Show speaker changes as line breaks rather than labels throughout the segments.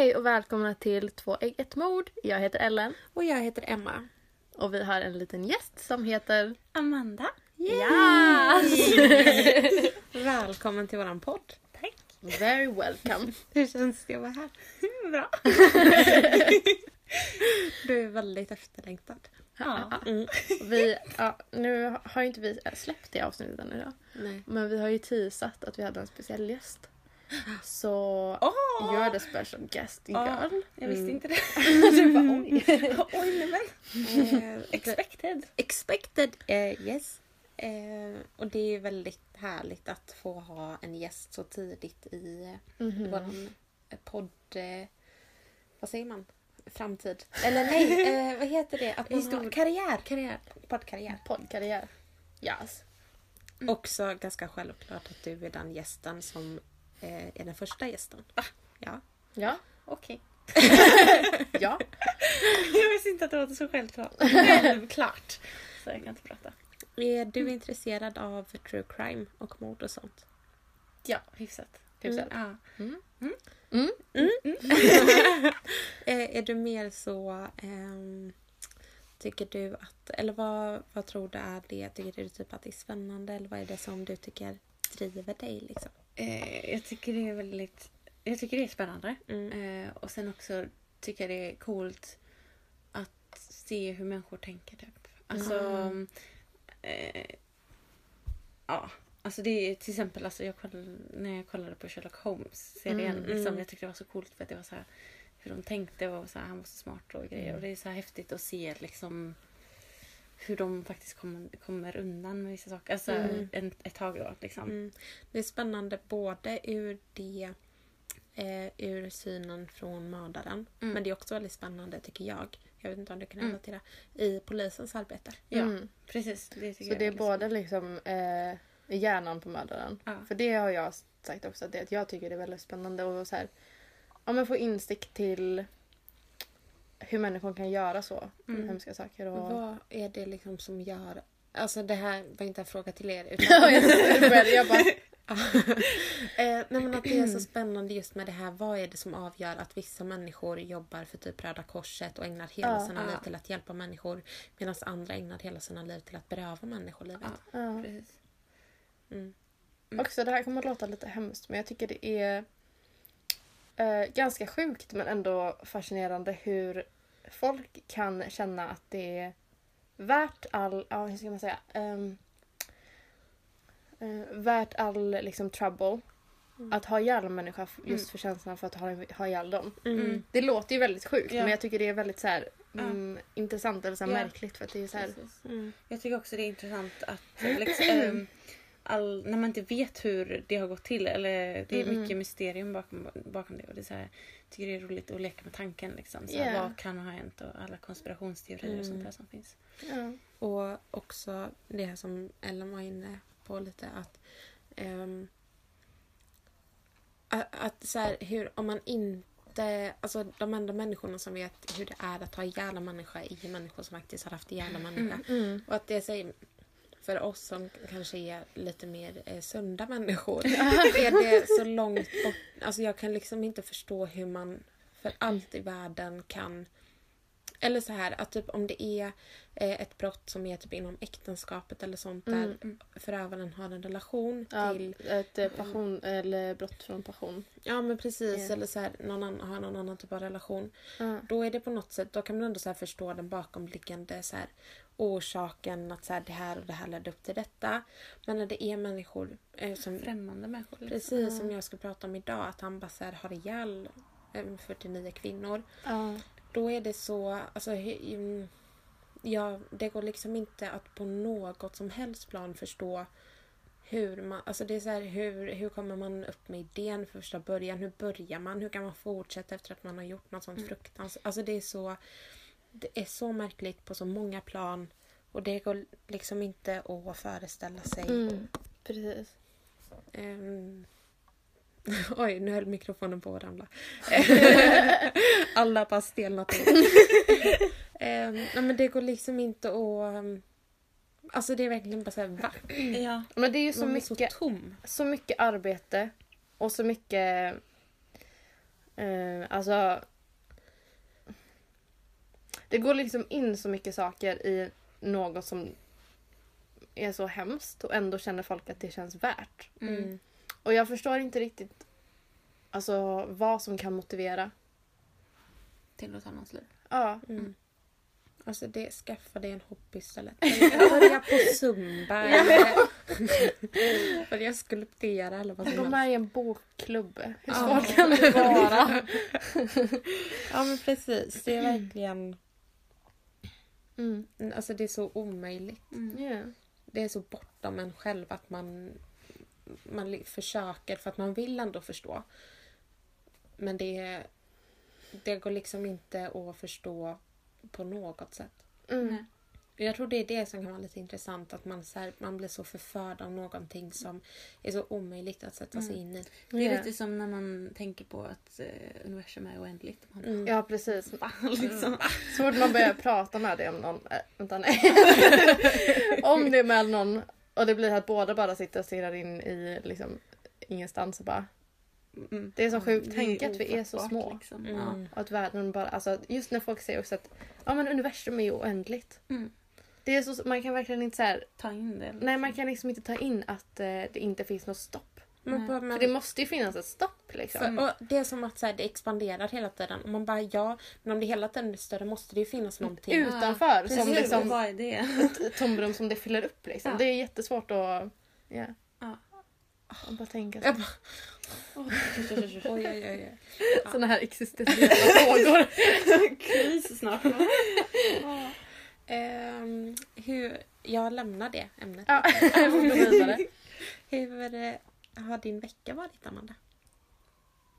Hej och välkomna till Två ägg ett mord. Jag heter Ellen
Och jag heter Emma.
och vi har en liten gäst som heter...
Amanda.
Ja!
Välkommen till våran podd.
Tack.
Very welcome.
Hur känns det att vara här?
Bra.
Du är väldigt efterlängtad.
Ja.
Mm.
Vi, ja, nu har ju inte vi släppt det avsnittet än idag.
Nej.
Men vi har ju teasat att vi hade en speciell gäst. Så
Åh!
you're the special guest girl.
Jag visste
Mm.
inte det. du bara oj. oj nej men.
Eh,
Expected.
expected, eh, yes. Eh, och det är väldigt härligt att få ha en gäst så tidigt i
Mhm.
våran eh, podd... Eh, vad säger man? Framtid. Eller nej, vad heter det? Att man har, karriär. karriär. Poddkarriär.
Poddkarriär. Yes.
Också ganska självklart att du är den gästen som eh, är den första gästen. Ja.
Ja.
Okej.
Ja.
Jag visste inte att det var så självklart. Självklart. Så jag kan inte prata.
Är du intresserad av true crime och mord och sånt?
Ja, hyfsat.
Hyfsat.
Ja.
Mm.
Eh, är du mer så... ehm, tycker du att... Eller vad, vad tror du är det? Tycker du typ att det är spännande? Eller vad är det som du tycker driver dig? Liksom?
Eh, jag tycker det är väldigt... Jag tycker det är spännande.
Mm.
Eh, och sen också tycker jag det är coolt att se hur människor tänker. Typ. Alltså...
Mm.
Eh, ja. Alltså det är till exempel alltså jag kollade, när jag kollade på Sherlock Holmes-serien.
Mm,
liksom,
mm.
Jag tyckte det var så coolt för att det var så här, hur de tänkte och så här, han var så smart och grejer.
Mm.
Och det är så häftigt att se liksom hur de faktiskt kommer, kommer undan med vissa saker. Alltså
Mm.
en, ett tag då liksom.
Mm. Det är spännande både ur det eh, ur synen från mördaren.
Mm.
Men det är också väldigt spännande tycker jag. Jag vet inte om du kan
Mm.
relatera. I polisens arbete.
Ja,
Mm.
precis. Det
Så
jag
det är
liksom-
både liksom eh, hjärnan på mördaren.
Ja.
För det har jag sagt också, att, det, att jag tycker det är väldigt spännande att så här, ja, men få insikt till hur människor kan göra så
Mm.
hemska saker. Och...
Vad är det liksom som gör... Alltså det här var inte en fråga till er. Utan,
jag bara,
eh, nej men att det är så spännande just med det här. Vad är det som avgör att vissa människor jobbar för typ Röda Korset och ägnar hela
Ja.
sina
Ja.
liv till att hjälpa människor. Medan andra ägnar hela sina liv till att beröva människor livet.
Ja,
ja.
precis.
Mm.
Också det här kommer att låta lite hemskt men jag tycker det är eh, ganska sjukt men ändå fascinerande hur folk kan känna att det är värt all, ja hur ska man säga, ehm, eh, värt all liksom trouble
Mm.
att ha ihjäl en människa just
Mm.
för känslan för att ha, ha ihjäl dem.
Mm.
Det låter ju väldigt sjukt
Ja.
men jag tycker det är väldigt så här,
Ja.
mm, intressant eller så här
Ja.
märkligt för att det är så här.
Mm.
Jag tycker också det är intressant att liksom, ehm, all, när man inte vet hur det har gått till. Eller det är
Mm,
mycket
mm.
mysterium bakom, bakom det. Och det är så här, jag tycker det är roligt att leka med tanken. Liksom. Så här,
Ja.
Vad kan ha hänt och alla konspirationsteorier och sånt
Mm.
där som finns.
ja.
Och också det här som Ellen var inne på lite att a- att så här, hur om man inte alltså de enda människorna som vet hur det är att ha ihjäl en människa är människor som faktiskt har haft ihjäl en människa.
Mm.
Och att det säger för oss som kanske är lite mer eh, sunda människor är det så långt bort. Alltså jag kan liksom inte förstå hur man för allt i världen kan eller så här att typ om det är eh, ett brott som är typ inom äktenskapet eller sånt där
Mm.
förövaren har en relation
Ja,
till
ett eh, passion, eller brott från passion.
Ja men precis
Ja.
eller så här någon annan, har någon annan typ av relation. Då är det på något sätt, då kan man ändå så förstå den bakomliggande så här, orsaken att så här, det här och det här ledde upp till detta. Men när det är människor eh, som
Främmande människor. Liksom.
Precis som jag ska prata om idag, att han bara så här, har ihjäl eh, 49 kvinnor.
Ja.
Då är det så, alltså mm, ja, det går liksom inte att på något som helst plan förstå hur man, alltså det är så här, hur, hur kommer man upp med idén för första början? Hur börjar man? Hur kan man fortsätta efter att man har gjort något sånt
Mm.
fruktansvärt? Alltså det är så, det är så märkligt på så många plan och det går liksom inte att föreställa sig.
Mm. Precis.
Ehm, Oj, nu höll mikrofonen på att ramla. Alla bara stelnat nej men det går liksom inte att... ehm, Alltså det är verkligen bara såhär, va?
Ja.
Men det är ju så
Man
mycket,
så tom.
så mycket arbete och så mycket Eh, alltså... Det går liksom in så mycket saker i något som är så hemskt och ändå känner folk att det känns värt.
Mm.
Och jag förstår inte riktigt alltså, vad som kan motivera.
Till att ta någons liv.
Ja.
Mm. Alltså det, skaffa dig en hobby istället. Börja på zumba eller börja skulptera eller vad som
Gå
helst.
med i en bokklubb. Hur
Ja.
svårt kan det vara?
Ja men precis. Det är verkligen...
Mm.
Alltså det är så omöjligt.
Mm.
Yeah.
Det är så bortom en själv att man, man försöker för att man vill ändå förstå. Men det, det går liksom inte att förstå på något sätt.
Mm.
Jag tror det är det som kan vara lite intressant. Att man, så här, man blir så förförd av någonting som är så omöjligt att sätta sig in i.
Det är lite som när man tänker på att eh, universum är oändligt. Man
Mm.
Ja precis.
"Va?" liksom.
Så fort man börjar prata med det om någon, äh, vänta nej. om det är med någon och det blir att båda bara sitter och stirrar in i liksom ingenstans och bara
Mm.
Det är så sjukt tänk att vi är så små.
Liksom.
Mm.
Och att världen bara, alltså just när folk säger också att ja men universum är ju oändligt.
Mm.
Det är så, man kan verkligen inte så här,
Ta in det.
nej man kan liksom inte ta in att eh, det inte finns något stopp.
Men, bara- men,
För det måste ju finnas ett stopp liksom.
för, och det är som att så här, det expanderar hela tiden. Och man bara ja, men om det hela tiden blir större måste det ju finnas någonting.
Utanför som
Precis,
liksom
vad är det?
ett tomrum som det fyller upp liksom.
Ja.
Det är jättesvårt att... Ja.
Ja.
Jag bara tänka
Jag
så.
bara, oj, oj, oj, oj.
Såna här existentiella frågor.
Kris snart.
Ehm, hur, jag lämnar det ämnet.
Ja.
Hur eh, har din vecka varit Amanda?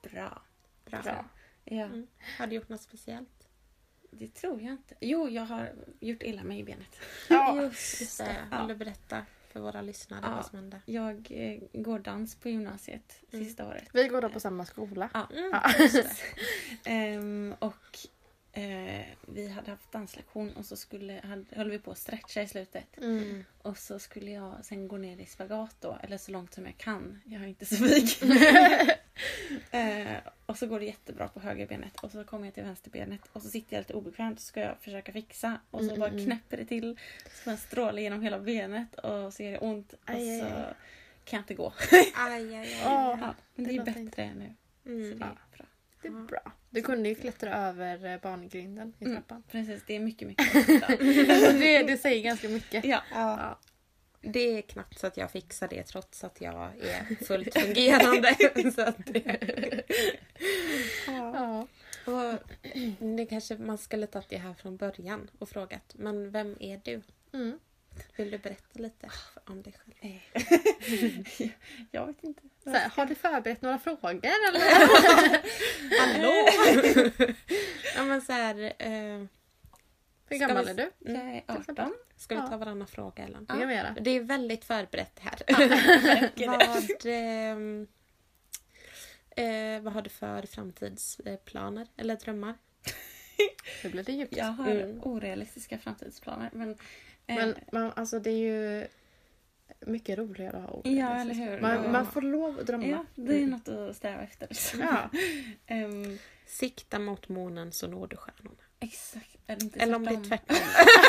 Bra.
Bra.
Bra.
Ja,
Mm. Har du gjort något speciellt?
det tror jag inte. Jo, jag har gjort illa mig i benet.
Ja,
Just det. Vill du berätta för våra lyssnare
Ja.
vad som hände?
Jag eh, går dans på gymnasiet
Mm.
sista året.
vi går då på samma skola.
Ja.
Mm.
Ja.
just det.
Ehm, och eh, vi hade haft danslektion och så skulle, hade, höll vi på att stretcha i slutet.
Mm.
Och så skulle jag sen gå ner i spagat då, eller så långt som jag kan. Jag är inte så vig. eh, och så går det jättebra på högerbenet och så kommer jag till vänsterbenet och så sitter jag lite obekvämt och så ska jag försöka fixa och så
Mm,
bara
mm, mm.
knäpper det till. Så får jag stråle genom hela benet och så gör det ont och
Aj,
så
aj.
kan jag inte gå.
Aj, aj, aj.
Åh.
Ja, men det,
Det
är bättre nu. Så
Mm.
det är
Ja.
bra.
Det är bra. Du kunde ju klättra över eh, barngrinden i
Mm.
trappan.
Precis, det är mycket, mycket
det, det säger ganska mycket.
ja.
Ja. Det är knappt så att jag fixar det trots att jag är fullt fungerande. så att det...
Ja.
Och det kanske man skulle tagit det här från början och frågat. Men vem är du?
Mm.
Vill du berätta lite om dig själv?
Eh, jag vet inte.
Så här, har du förberett några frågor eller?
Hallå! ja men så här, eh,
Hur
Ska
gammal
vi-
är du?
Jag är 18.
ska vi
Ja.
ta varannan fråga eller?
Det kan vi göra.
Det är väldigt förberett här.
Det?
vad, ehm, eh, vad har du för framtidsplaner eller drömmar?
Nu blir det djupt.
Jag har
Mm.
orealistiska framtidsplaner. Men, eh,
Men man, alltså det är ju mycket roligare att ha ord.
Ja, eller hur?
Man,
Ja.
man får lov att drömma.
ja, det är något att sträva efter. Liksom.
Ja.
Ehm,
Sikta mot månen så når du stjärnorna.
exakt. Eller, inte
Eller om det är
tvärtom.
tvärtom.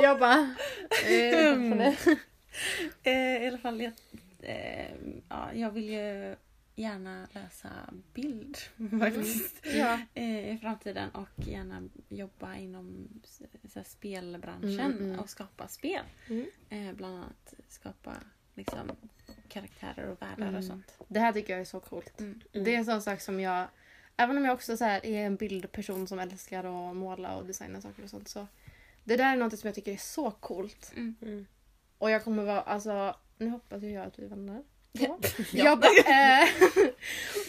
Jag bara... Eh,
Mm. Eh, I alla fall, jag, eh, ja, jag vill ju gärna läsa bild faktiskt.
ja.
eh, i framtiden och gärna jobba inom så spelbranschen
Mm, mm.
och skapa spel.
Mm.
Eh, bland annat skapa liksom, karaktärer och världar
Mm.
och sånt.
Det här tycker jag är så coolt.
Mm.
Det är en sån sak som jag... Även om jag också så här är en bildperson som älskar att måla och designa saker och sånt så... Det där är något som jag tycker är så coolt.
Mm.
Mm.
Och jag kommer vara, alltså... Nu hoppas jag att vi är
Ja.
Jag bara, eh,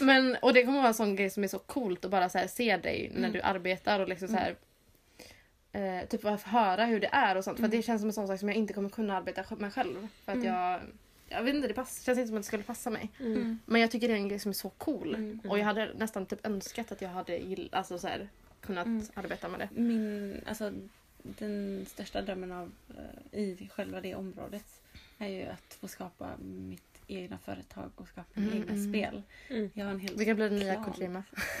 men, och det kommer vara en sån grej som är så coolt att bara så här, se dig när
Mm.
du arbetar och liksom så här, eh, typ bara höra hur det är och sånt. För
Mm.
det känns som en sån sak som jag inte kommer kunna arbeta med själv. För att
Mm.
jag, jag vet inte, det pass, känns inte som att det skulle passa mig.
Mm.
Mm.
Men jag tycker det är en grej som är så cool.
Mm.
Och jag hade nästan typ önskat att jag hade gill, alltså så här, kunnat
Mm.
arbeta med det.
Min, alltså, den största drömmen av, eh, i själva det området är ju att få skapa mitt egna företag och skapa
Mm,
egna
mm.
spel.
Mm.
Jag har en hel
Det kan bli den nya. Kojima.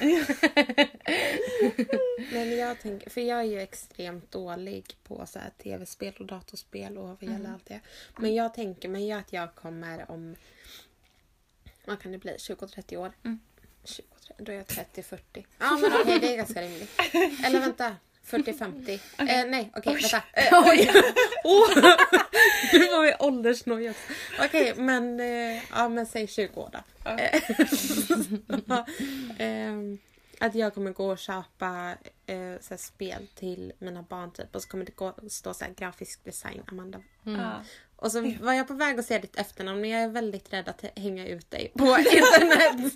Nej, men jag tänker, för jag är ju extremt dålig på så här tv-spel och datorspel och vad gäller
Mm.
allt det. Men jag tänker mig ju att jag kommer om, vad kan det bli, 20-30 år?
Mm.
20, då är jag 30-40. Ja men okej, det är ganska rimligt. Eller vänta, 40-50. Eh, nej, okej, vänta. Eh, oj! oh, nu var vi åldersnoja. Okej, men, eh, ja, men säg 20 år då. Eh, ehm, att jag kommer gå och köpa eh, så spel till mina barn typ och så kommer det gå, stå så här, grafisk design Amanda.
Mm.
Ja.
Och så var jag på väg att säga ditt efternamn men jag är väldigt rädd att hänga ut dig på internet.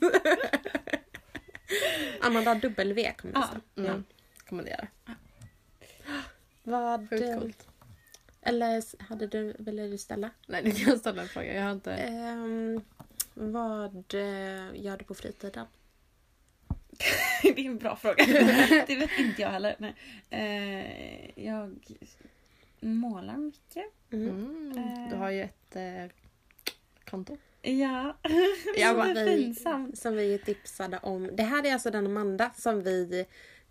Amanda W kommer det stå.
Mm. Göra.
Vad...
Sjukt coolt.
Eller hade du, ville du ställa?
Nej, du kan ställa en fråga. Jag har inte...
Ehm, vad eh, gör du på fritiden?
det är en bra fråga. det vet inte jag heller. Nej. Eh, jag målar mycket.
Mm.
Mm. Du har ju ett eh, konto.
Ja. Det är
vi, som vi tipsade om. Det här är alltså den Amanda som vi...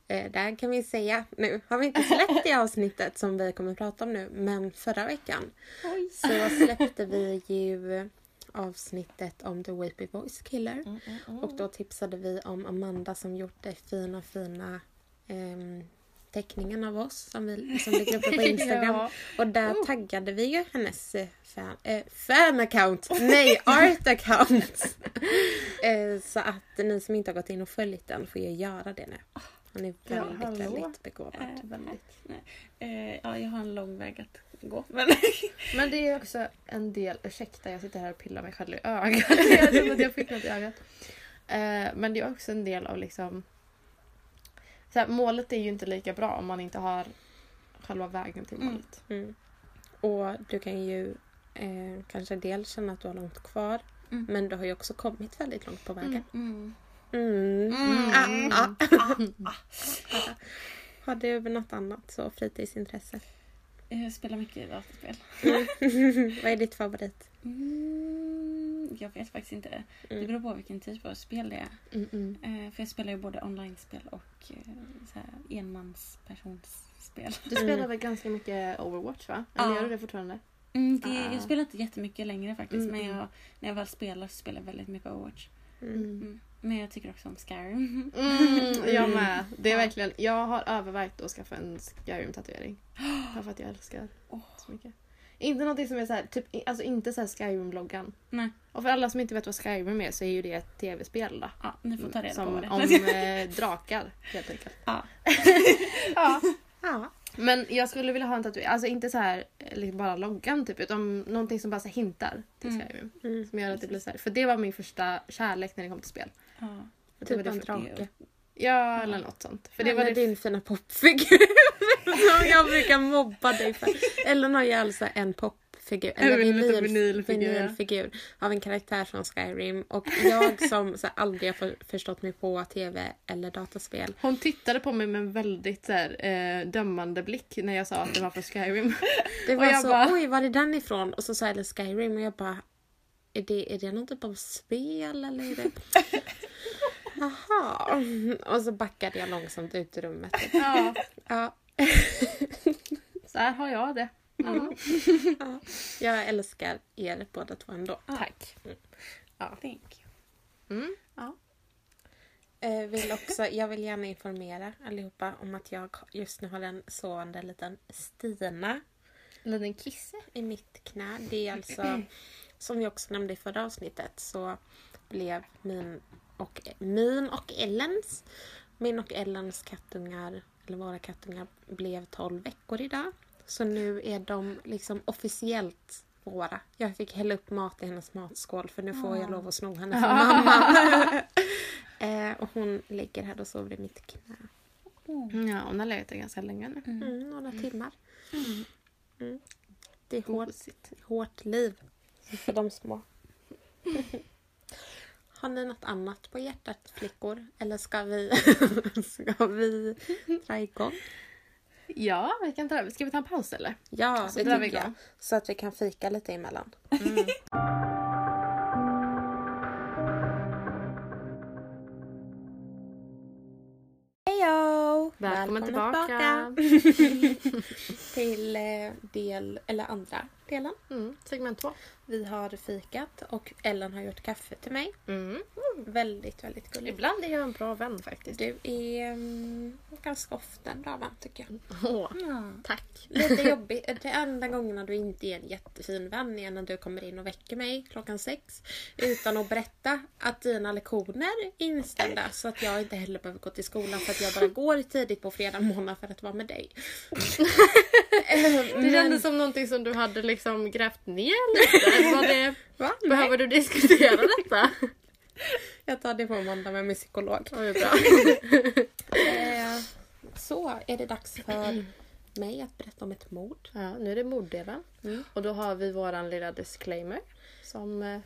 Eh, där kan vi säga nu. Har vi inte släppt det avsnittet som vi kommer att prata om nu. Men förra veckan
Oj.
så släppte vi ju avsnittet om The Weepy Voice Killer.
Mm,
Och då tipsade vi om Amanda som gjort det fina fina ehm, teckningen av oss som, vi, som ligger uppe på Instagram.
Ja.
Och där
Oh.
taggade vi ju hennes eh, fan, eh, fan-account. Nej, art-account. eh, så att ni som inte har gått in och följt den får ju göra det nu. Hon är
Ja,
väldigt,
hallå.
väldigt begåvad.
Eh,
Väldigt.
Eh, ja, jag har en lång väg att gå. Men
Men det är också en del... Ursäkta, jag sitter här och pillar mig själv i ögat. jag trodde att jag fick något i ögat. Eh, men det är också en del av liksom... Så här, målet är ju inte lika bra om man inte har själva vägen till
Mm.
målet.
Mm. Och du kan ju eh, kanske dels känna att du har långt kvar.
Mm.
Men du har ju också kommit väldigt långt på vägen.
Mm.
Mm.
Mm.
Ah, ah. Har du något annat så fritidsintresse?
jag spelar mycket dataspel.
Vad är ditt favorit?
Mm, jag vet faktiskt inte. Det
Mm.
beror på vilken typ av spel det är.
Mm, mm.
Eh, för jag spelar ju både online-spel och eh, enmanspersonsspel.
Du spelar
Mm.
väl ganska mycket Overwatch va? Eller
Ja.
gör du det fortfarande?
Mm, det,
Ah.
Jag spelar inte jättemycket längre faktiskt.
Mm,
men jag, när jag väl spelar så spelar jag väldigt mycket Overwatch.
Mm.
Mm. Men jag tycker också om Skyrim.
Mm, jag med. Det är
Ja.
verkligen, jag har övervägt att skaffa en Skyrim-tatuering. Bara för att jag älskar
Åh.
så mycket. Inte någonting som är så här, typ, alltså inte så här Skyrim-loggan.
Nej.
Och för alla som inte vet vad Skyrim är så är ju det ett tv-spel då.
Ja, ni får ta reda
som,
på det
Om eh, drakar helt enkelt.
ja.
Ja.
Ja.
Men jag skulle vilja ha en tatuering, alltså inte så här liksom bara loggan typ utan någonting som bara så hintar till
Mm.
Skyrim.
Mm.
Som gör att det blir så här, för det var min första kärlek när det kom till spel.
Ja.
För
Typ en drake.
Ja, eller något sånt. För det
Eller
var det
din fina popfigur som jag brukar mobba dig för. Ellen har ju alltså en popfigur, eller vinyl,
vinylfigur, ja.
vinylfigur av en karaktär från Skyrim. Och jag som så här, aldrig har för, förstått mig på tv eller dataspel.
Hon tittade på mig med en väldigt så här, eh, dömande blick när jag sa att det var för Skyrim.
Det var
jag
så,
bara-
oj var är den ifrån? Och så sa Ellen Skyrim och jag bara, är det, är det någon typ av spel eller är det... Jaha. Och så backade jag långsamt ut ur rummet.
ja,
Ja.
så här har jag det. Mm.
ja. Jag älskar er båda två ändå.
Tack.
Thank
Mm.
Eh, vill också, jag vill gärna informera allihopa om att jag just nu har en sovande liten Stina
En liten kisse.
i mitt knä. Det är alltså, som vi också nämnde i förra avsnittet, så blev min och, min och Ellens, min och Ellens kattungar, eller våra kattungar, blev 12 veckor idag. Så nu är de liksom officiellt våra. Jag fick hälla upp mat i hennes matskål för nu får jag lov att sno henne från mamma. eh, och hon ligger här och sover i mitt knä.
you.
Ja, hon har legat där ganska länge nu.
Mm, några timmar. Mm. Det är hårt, hårt liv för de små. Har ni något annat på hjärtat flickor? Eller ska vi, ska vi dra igång?
Ja, vi kan dra. ska vi ta en paus eller?
Ja,
så
det tycker jag. Så att vi kan fika lite emellan.
Mm. Hejo! Välkommen,
Välkommen
tillbaka, tillbaka.
till eh, del, eller andra delen.
Mm, segment två.
Vi har fikat och Ellen har gjort kaffe till mig.
Mm.
Väldigt, väldigt gulligt.
Ibland är jag en bra vän faktiskt.
Du är mm, ganska ofta en bra vän tycker jag.
Åh, tack.
Lite jobbigt. De enda gångerna du inte är en jättefin vän är när du kommer in och väcker mig klockan sex utan att berätta att dina lektioner är inställda så att jag inte heller behöver gå till skolan för att jag bara går tidigt på fredag morgon för att vara med dig.
Det kändes som någonting som du hade liksom grävt ner lite. Var det,
Va?
behöver du diskutera detta?
Jag tar det på måndag med min psykolog.
Oj, bra.
Eh, så är det dags för mig att berätta om ett mord.
Ja, nu är det morddelen.
Mm.
Och då har vi våran lilla disclaimer. Som... eh,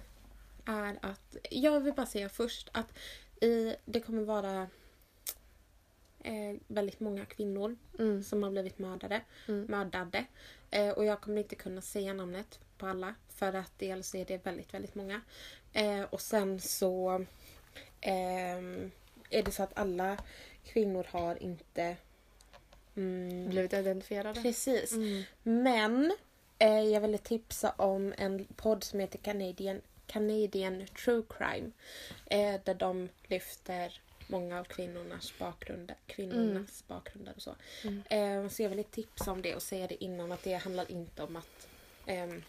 är att, jag vill bara säga först att i, det kommer vara eh, väldigt många kvinnor
Mm.
som har blivit mördade.
Mm.
mördade. Eh, och jag kommer inte kunna säga namnet på alla för att dels är det väldigt, väldigt många. Eh, och sen så ehm, är det så att alla kvinnor har inte mm,
Blivit identifierade.
Precis.
Mm.
Men eh, jag ville tipsa om en podd som heter Canadian, Canadian True Crime. Eh, där de lyfter många av kvinnornas bakgrunder, kvinnornas bakgrunder och så.
Mm.
Eh, så jag ville tipsa om det och säga det innan att det handlar inte om att ehm,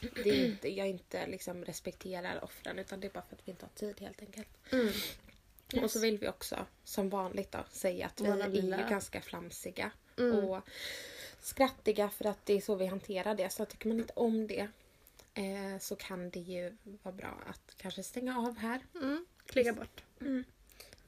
det är inte, jag inte liksom respekterar offren utan det är bara för att vi inte har tid helt enkelt.
Mm.
Och så vill vi också som vanligt då säga att vi
Vara
är
lilla.
ju ganska flamsiga
Mm.
och skrattiga för att det är så vi hanterar det. Så tycker man inte om det eh, så kan det ju vara bra att kanske stänga av här.
Mm. Klicka bort.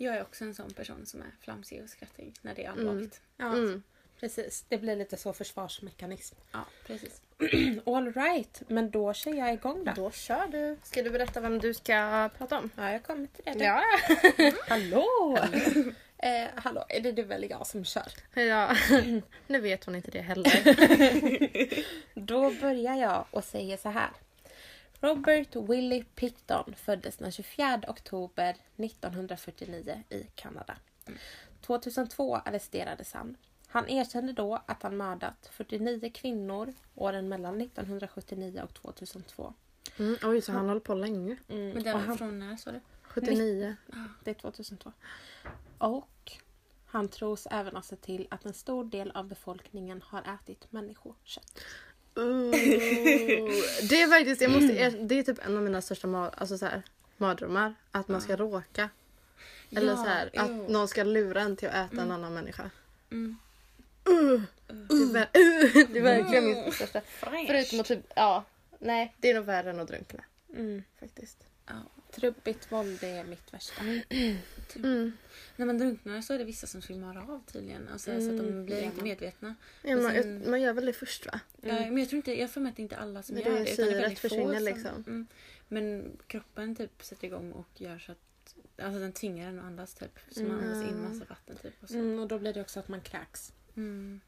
Jag är också en sån person som är flamsig och skrattig när det är allvarligt.
Ja,
Mm.
precis. Det blir lite så försvarsmekanism.
Ja, precis.
All right, men då kör jag igång då.
Då kör du. Ska du berätta vem du ska prata om?
Ja, jag kommer till det. nu.
Ja.
Hallå! eh, hallå, är det du eller jag som kör?
ja. Nu vet hon inte det heller.
Då börjar jag och säger så här. Robert Willie Picton föddes den 24 oktober 1949 i Kanada. 2002 arresterades han. Han erkände då att han mördat 49 kvinnor åren mellan 1979 och 2002.
Mm. Oj, så han håller på länge.
Mm,
Men det var
han,
från när sa du?
79.
det är 2002. Och han tros även ha sett till att en stor del av befolkningen har ätit människokött.
Det är faktiskt, jag måste, det är typ en av mina största alltså så här, mardrömmar. Att man ska råka. Eller
Ja,
så här, att
jo.
någon ska lura en till att äta en annan människa.
Mm.
Det är, ver- det är verkligen min största. Förutom att typ, ja. Nej, det är nog värre än att drunkna.
Mm.
Faktiskt.
Ja.
Trubbigt våld är mitt värsta.
Mm.
När man drunknar så är det vissa som svimmar av tydligen. Alltså, så att de
Mm,
blir
det
inte medvetna.
Ja, man,
sen-
man gör väl det först va?
Ja, men jag tror inte, jag får med att det inte är alla som
Men
gör
det är
det. utan
syret
väldigt få som-
liksom.
Mm. Men kroppen typ sätter igång och gör så att alltså den tvingar en att andas typ. Så man andas in massa vatten typ. Och så.
Mm, och då blir det också att man kräks.
Mm.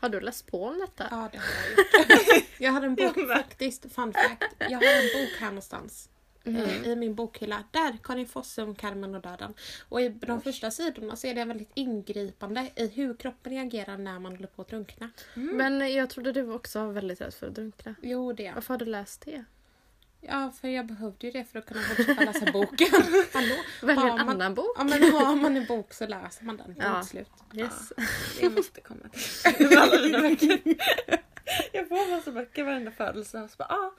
Har du läst på om detta?
Ja, det har jag gjort. jag har en bok faktiskt, fun fact. Jag har en bok här någonstans. eh, I min bokhylla. Där, Karin Fossum, Carmen och döden. Och i de första sidorna så är det väldigt ingripande i hur kroppen reagerar när man håller på att drunkna.
Men jag trodde du också var väldigt rädd för att drunkna.
Jo, det är.
Varför har du läst det?
Ja, för jag behövde ju det för att kunna fortsätta läsa boken. Hallå?
Välj en
man-
annan bok.
Ja, men har man en bok så läser man den.
Ja.
slut.
Yes.
Det måste komma till. Jag får massa böcker varenda födelse och så bara ah,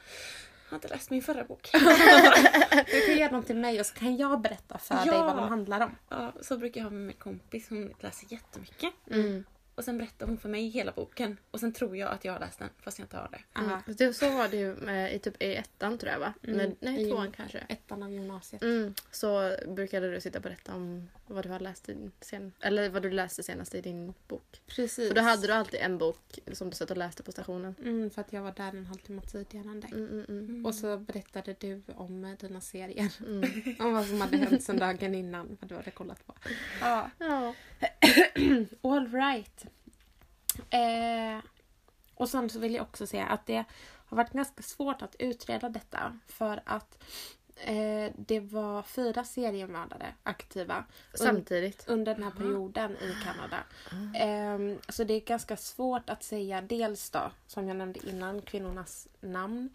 jag har inte läst min förra bok.
Du kan ge dem till mig och så kan jag berätta för dig
Ja.
vad de handlar om.
Ja, så brukar jag ha med min kompis. Hon läser jättemycket.
Mm.
Och sen berättar hon för mig hela boken. Och sen tror jag att jag har läst den fast jag inte har det.
Mm. Det, så var det ju med, i typ i ettan tror jag va?
Mm.
Nej, nej
I
tvåan kanske.
Ettan av gymnasiet.
Mm. Så brukade du sitta och berätta om vad du har läst i din sen, eller vad du läste senast i din bok.
Precis.
För då hade du alltid en bok som du satt och läste på stationen.
Mm, för att jag var där en halvtimme tidigare än dig.
Mm, mm, mm.
Och så berättade du om dina serier.
Mm.
om vad som hade hänt sen dagen innan. Vad du hade kollat på. Ja.
Ja.
All right. Eh, och sen så vill jag också säga att det har varit ganska svårt att utreda detta. För att Eh, det var fyra seriemördare aktiva un-
Samtidigt.
under den här perioden i Kanada. Ehm, så det är ganska svårt att säga dels då, som jag nämnde innan, kvinnornas namn.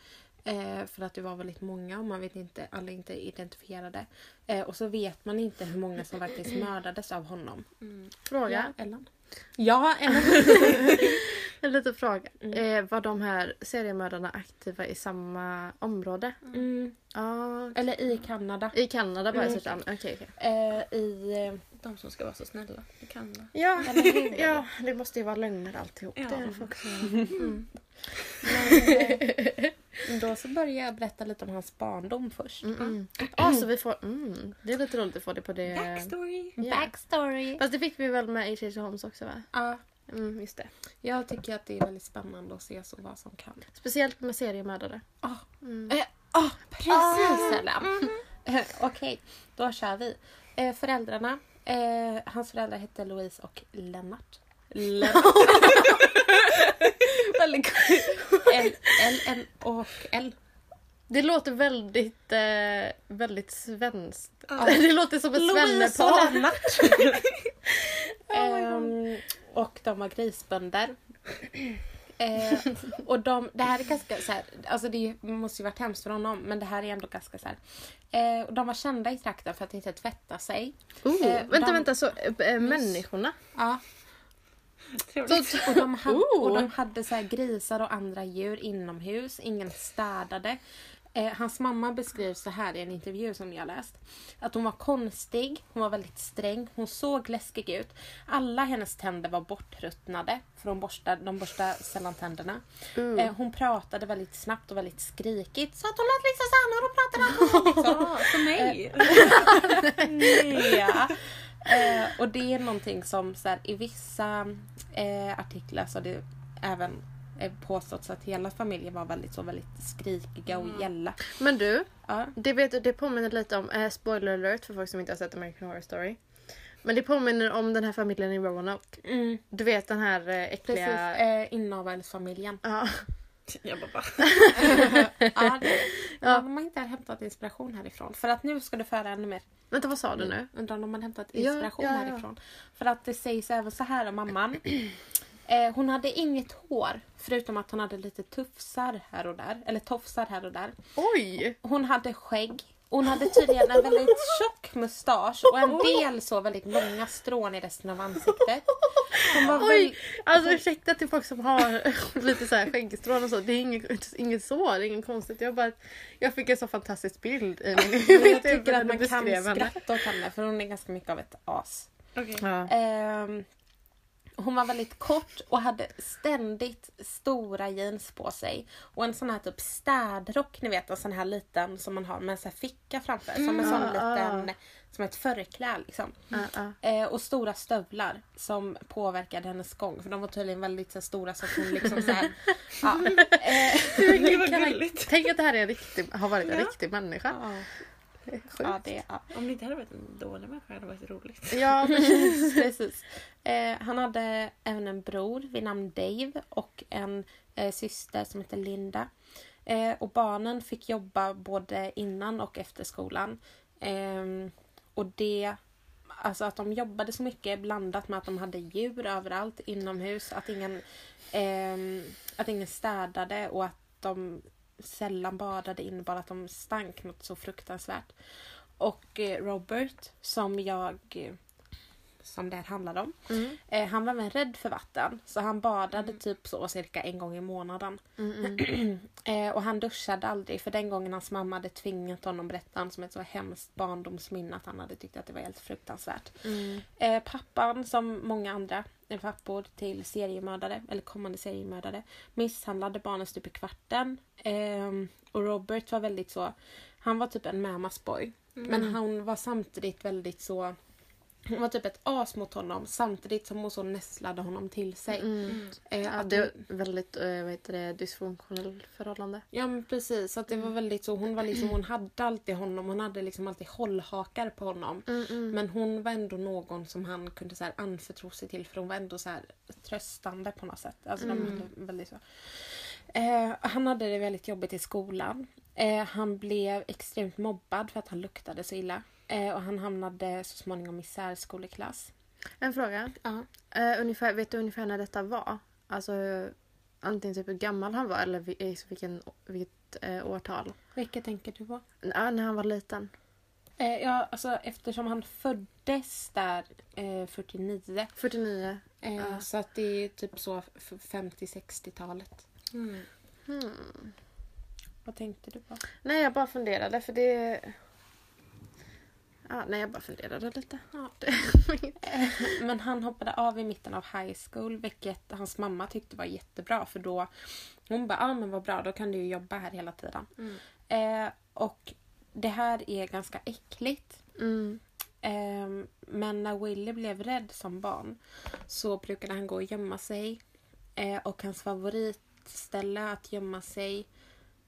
Eh, för att det var väldigt många och man vet inte, alla är inte identifierade. Eh, och så vet man inte hur många som faktiskt mördades av honom.
Fråga.
Ja, Ellen? Ja, Ellen.
En liten fråga.
Mm.
Eh, var de här seriemördarna aktiva i samma område?
Mm,
Ja.
eller i Kanada.
I Kanada bara i
Mm.
allmänhet? Okej, okej.
Eh, I... eh,
De som ska vara så snälla. Det kan vara.
Ja, ja, det måste ju vara lögner alltihop.
Ja.
Det är det säger. Mm.
Men, eh, då så börjar jag berätta lite om hans barndom först.
Mm, mm. Ah, så vi får, mm, det är lite roligt att få det på det.
Backstory!
Ja.
Backstory.
Fast det fick vi väl med i H.J. Holmes också va?
Ja,
Mm, just det.
jag tycker att det är väldigt spännande att se så vad som kan.
Speciellt med seriemördare.
Ah.
Mm.
Eh, ah, precis Ellen! Eh, Okej, då kör vi. Eh, föräldrarna. Eh, hans föräldrar hette Louise och Lennart. Lennart. Väldigt. L, L, N och L.
Det låter väldigt, eh, väldigt svenskt.
Ja.
Det låter som ett
Louise och
svennepar.
Lennart. Ehm, och de var grisbönder. Eh, och de, det här är ganska så här, alltså det måste ju varit hemskt för honom men det här är ändå ganska så här. Eh, och de var kända i trakten för att inte tvätta sig.
Oh,
Eh,
vänta,
de-
vänta. Så äh, människorna?
Ja,
Trevligt.
och de, hade, och de hade så grisar och andra djur inomhus. Ingen städade. Eh, hans mamma beskrivs så här i en intervju som jag läst. Att hon var konstig, hon var väldigt sträng, hon såg läskig ut. Alla hennes tänder var bortruttnade, för de borstade, de borstade sällan tänderna.
Mm.
Eh, hon pratade väldigt snabbt och väldigt skrikigt. Så att hon lät liksom såhär när hon pratade. Liksom.
Ja, mig.
ja. Eh, och det är någonting som så här, i vissa eh, artiklar så det även eh, påståtts att hela familjen var väldigt så väldigt skrikiga och
Mm.
gälla.
Men du,
Ja.
det, vet, det påminner lite om, eh, spoiler alert för folk som inte har sett American Horror Story. Men det påminner om den här familjen i Roanoke.
Mm,
Du vet den här eh,
precis,
äckliga...
eh, inavelsfamiljen.
Ja.
Jag bara, va?
ja, det,
Ja.
De har inte hämtat inspiration härifrån. För att nu ska du föra ännu mer.
Vänta, vad sa du nu?
Undrar om har hämtat inspiration
ja, ja.
härifrån. För att det sägs även så här om mamman. Eh, hon hade inget hår förutom att hon hade lite tufsar här och där. Eller tofsar här och där.
Oj!
Hon hade skägg. Hon hade tydligen en väldigt tjock mustasch och en del så väldigt långa strån i resten av ansiktet. Hon var väl,
Oj! Alltså ursäkta till folk som har lite så här skäggstrån och så. Det är inget, inget så, det är inget konstigt. Jag, bara, jag fick en så fantastisk bild i min
jag tycker att man kan skratta åt henne för hon är ganska mycket av ett as.
Okej.
Ja.
Ehm, hon var väldigt kort och hade ständigt stora jeans på sig. Och en sån här typ städrock, ni vet en sån här liten som man har med en sån här ficka framför. Som en sån
Mm, ja,
liten, som ett förkläde liksom.
Ja.
Eh, och stora stövlar som påverkade hennes gång. För de var tydligen väldigt så stora så att hon liksom så här, ja, eh.
Tänk att det här är en riktig, har varit en
Ja.
riktig människa. Sjukt.
ja, det, ja.
Om det inte hade varit en dålig människa hade det varit roligt.
Ja, precis.
Precis. Eh, han hade även en bror vid namn Dave och en eh, syster som heter Linda. Eh, och barnen fick jobba både innan och efter skolan. Ehm, och det, alltså att de jobbade så mycket blandat med att de hade djur överallt inomhus. Att ingen, ehm, att ingen städade och att de sällan badade innebar att de stank något så fruktansvärt. Och eh, Robert, som jag eh, som det här handlade om.
Mm.
Eh, han var även rädd för vatten så han badade typ så cirka en gång i månaden.
Mm, mm.
Eh, och han duschade aldrig för den gången hans mamma hade tvingat honom berätta han som ett så hemskt barndomsminne att han hade tyckt att det var helt fruktansvärt.
Mm.
Eh, pappan, som många andra pappor till seriemördare, eller kommande seriemördare, misshandlade barnen stup i kvarten. Ehm, och Robert var väldigt så, han var typ en mamas boy. Men han var samtidigt väldigt så, hon var typ ett as mot honom samtidigt som hon så nästlade honom till sig.
Mm.
Eh,
Ja,
att
det är väldigt eh, vad heter det, dysfunktionellt förhållande.
Ja men precis, att det var väldigt så. Hon var liksom, hon hade alltid honom, hon hade liksom alltid hållhakar på honom.
Mm,
Men hon var ändå någon som han kunde så här anförtro sig till för hon var ändå så här tröstande på något sätt. Alltså de
Mm.
hade väldigt så. Eh, han hade det väldigt jobbigt i skolan. Eh, han blev extremt mobbad för att han luktade så illa. Eh, och han hamnade så småningom i särskoleklass.
En fråga.
Ja.
Eh, ungefär, vet du ungefär när detta var? Alltså antingen typ hur gammal han var eller vi- vilken, vilket eh, årtal?
Vilket tänker du på?
Ja, när han var liten.
Eh, ja, alltså eftersom han föddes där eh, 49.
49.
Eh,
Ja.
Så att det är typ så f- 50-60-talet.
Mm.
Hmm.
Vad tänkte du på?
Nej, jag bara funderade för det... Ja, nej, jag bara funderade lite.
Ja. Men han hoppade av i mitten av high school vilket hans mamma tyckte var jättebra för då hon bara ah, men vad bra då kan du ju jobba här hela tiden.
Mm.
Eh, och det här är ganska äckligt.
Mm.
Eh, men när Willy blev rädd som barn så brukade han gå och gömma sig. Eh, och hans favoritställe att gömma sig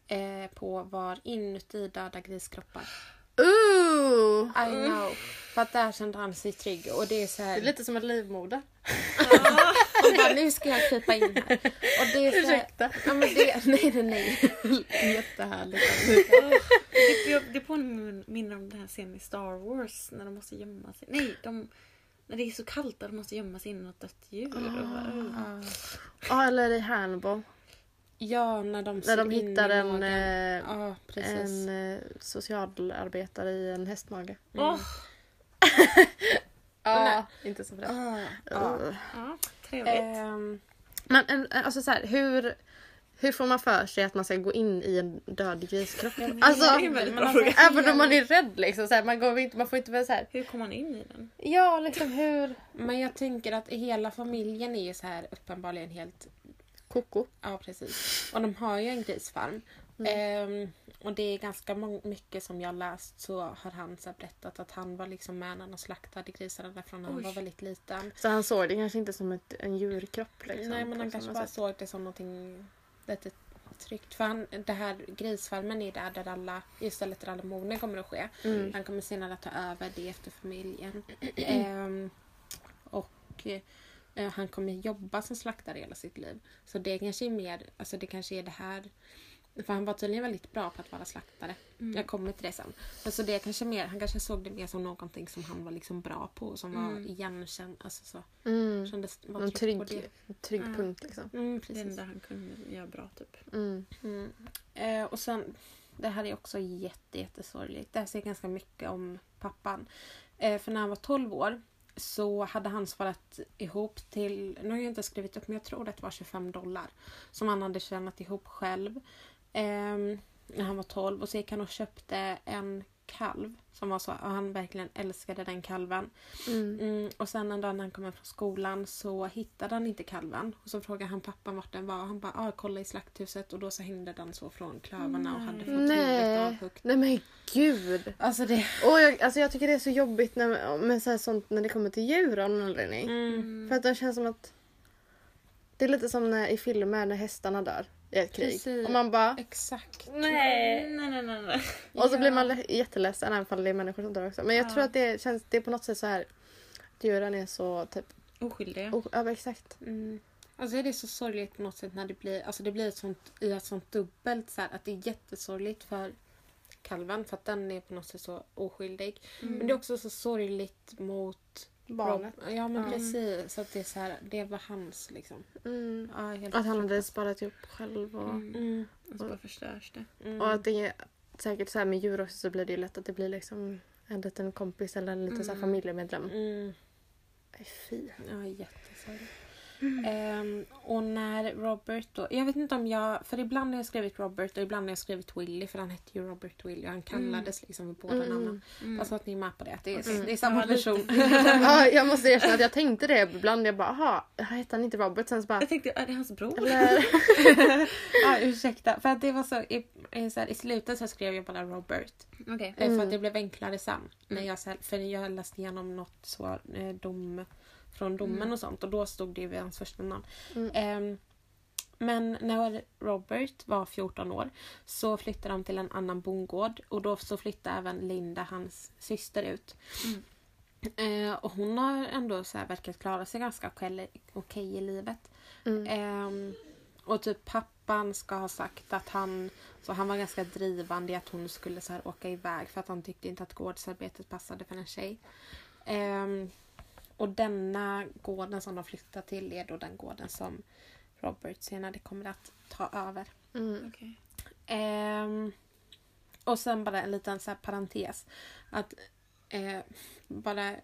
eh, på var inuti döda griskroppar.
Ooh!
I know. För att där kände han sig trygg. Och det är så
Det
här...
är lite som en livmoder.
Och bara, nu ska jag krypa in här. Och det är så här,
Ursäkta.
ja, men det, nej, nej, nej. Jättehärligt.
Det, det påminner om den här scenen i Star Wars när de måste gömma sig. Nej, de, när det är så kallt och de måste gömma sig in i något dött djur.
Ja.
Ja, eller i Hannibal.
Ja, när de
När de hittar en, eh,
Ja, precis.
en eh, socialarbetare i en hästmage.
Mm.
Åh,
Ja, inte så fräscht.
Ah, ja.
Uh.
ja, trevligt.
Ehm,
Men en, alltså så här, hur, hur får man för sig att man ska gå in i en död griskropp? Alltså,
bra
men
fråga.
även om man är rädd liksom. Så här, man, går inte, man får inte vara så här.
Hur kom man in i den?
Ja, liksom hur...
men jag tänker att hela familjen är ju så här uppenbarligen helt
Koko.
Ja, precis. Och de har ju en grisfarm. Ehm, och det är ganska mycket som jag läst så har han så berättat att han var liksom med när de slaktade grisarna därifrån när han var väldigt liten.
Så han såg det kanske inte som ett, en djurkropp. Liksom,
Nej men han kanske bara
sätt.
såg det som någonting lite tryggt. För han, det här grisfarmen är där, där alla, istället där alla morden kommer att ske.
Mm.
Han kommer senare att ta över det efter familjen. Ehm, och han kommer jobba som slaktare hela sitt liv. Så det kanske är mer, alltså det kanske är det här. För han var tydligen väldigt bra på att vara slaktare.
Mm.
Jag kommer till det sen. Men så det är kanske mer, han kanske såg det mer som någonting som han var liksom bra på. Som var
Mm.
igenkänd. Alltså så.
Mm.
Kändes, var
Någon
trygg
trygg,
det.
trygg
Mm.
punkt liksom.
Mm,
Det
precis.
enda han kunde göra bra typ.
Mm.
Mm. Eh, och sen, det här är också jätte, jättesorgligt. Det här säger ganska mycket om pappan. Eh, för när han var 12 år så hade han sparat ihop till, nu har jag inte skrivit upp men jag tror att det var 25 dollar. Som han hade tjänat ihop själv. eh, när han var 12 och så gick han och köpte en kalv. Som var så, och han verkligen älskade den kalven.
Mm.
Mm, och sen en dag när han kom hem från skolan så hittade han inte kalven. Och så frågade han pappan vart den var. Han bara, ah, kolla i slakthuset. Och då så hängde den så från klövarna och hade fått huvudet
Nej.
avhuggt.
Nej men gud.
Alltså det...
Och jag, alltså jag tycker det är så jobbigt när, med så sånt när det kommer till djur av någon anledning.
Mm.
För att det känns som att det är lite som när, i filmer när hästarna dör i ett krig.
Precis.
Och man bara
Exakt.
nej.
Nej, nej, nej. nej.
Och så
Ja.
blir man le- jätteledsen även om det är människor som dör också. Men jag
Ja.
tror att det känns, det är på något sätt så här att djuren är så typ,
Oskyldiga.
oh, ja exakt.
Mm. Alltså är det så sorgligt på något sätt när det blir, alltså det blir ett sånt, i ett sånt dubbelt så här, att det är jättesorgligt för kalven för att den är på något sätt så oskyldig.
Mm.
Men det är också så sorgligt mot
Barnet.
Rob. Ja men
Ja.
precis. Så att det är så här, det var hans liksom.
Mm.
Ja, helt
Att han hade sparat ihop själv och,
Mm.
Mm.
Och så bara förstörs det.
Mm.
och att det är säkert så här med djur också så blir det ju lätt att det blir liksom en liten kompis eller en liten så här
Mm.
familjemedlem.
Mm.
Fy.
Ja, jättesorgligt. Ehm, och när Robert då, jag vet inte om jag, för ibland har jag skrivit Robert och ibland har jag skrivit Willy för han hette ju Robert Willy och han kallades liksom vid båda
Mm.
namnen.
Mm.
Fast att ni är med på det, att det är,
Mm.
det är samma person.
ja, jag måste erkänna att jag tänkte det ibland. Jag bara, aha, hette han inte Robert? Sen så bara,
Jag tänkte, är det hans bror?
eller?
ja, ursäkta, för att det var så i, i, så här, i slutet så skrev jag bara Robert.
Okej.
Eh, För
Mm.
att det blev enklare sen. När
Mm.
jag, så här- för jag läste igenom något så, eh, dom, från domen
Mm.
och sånt och då stod det vid hans första namn.
Mm.
Ehm, men när Robert var 14 år så flyttade de till en annan bondgård och då så flyttade även Linda, hans syster, ut.
Mm.
Eh, och hon har ändå så här verkat klara sig ganska okej okej i livet.
Mm.
Ehm, och typ pappa pappan ska ha sagt att han, så han var ganska drivande i att hon skulle så här åka iväg för att han tyckte inte att gårdsarbetet passade för en tjej. Ehm, och denna gården som de flyttar till är då den gården som Robert senare kommer att ta över.
Mm.
Okej.
Ehm, och sen bara en liten så här parentes. Att, eh, bara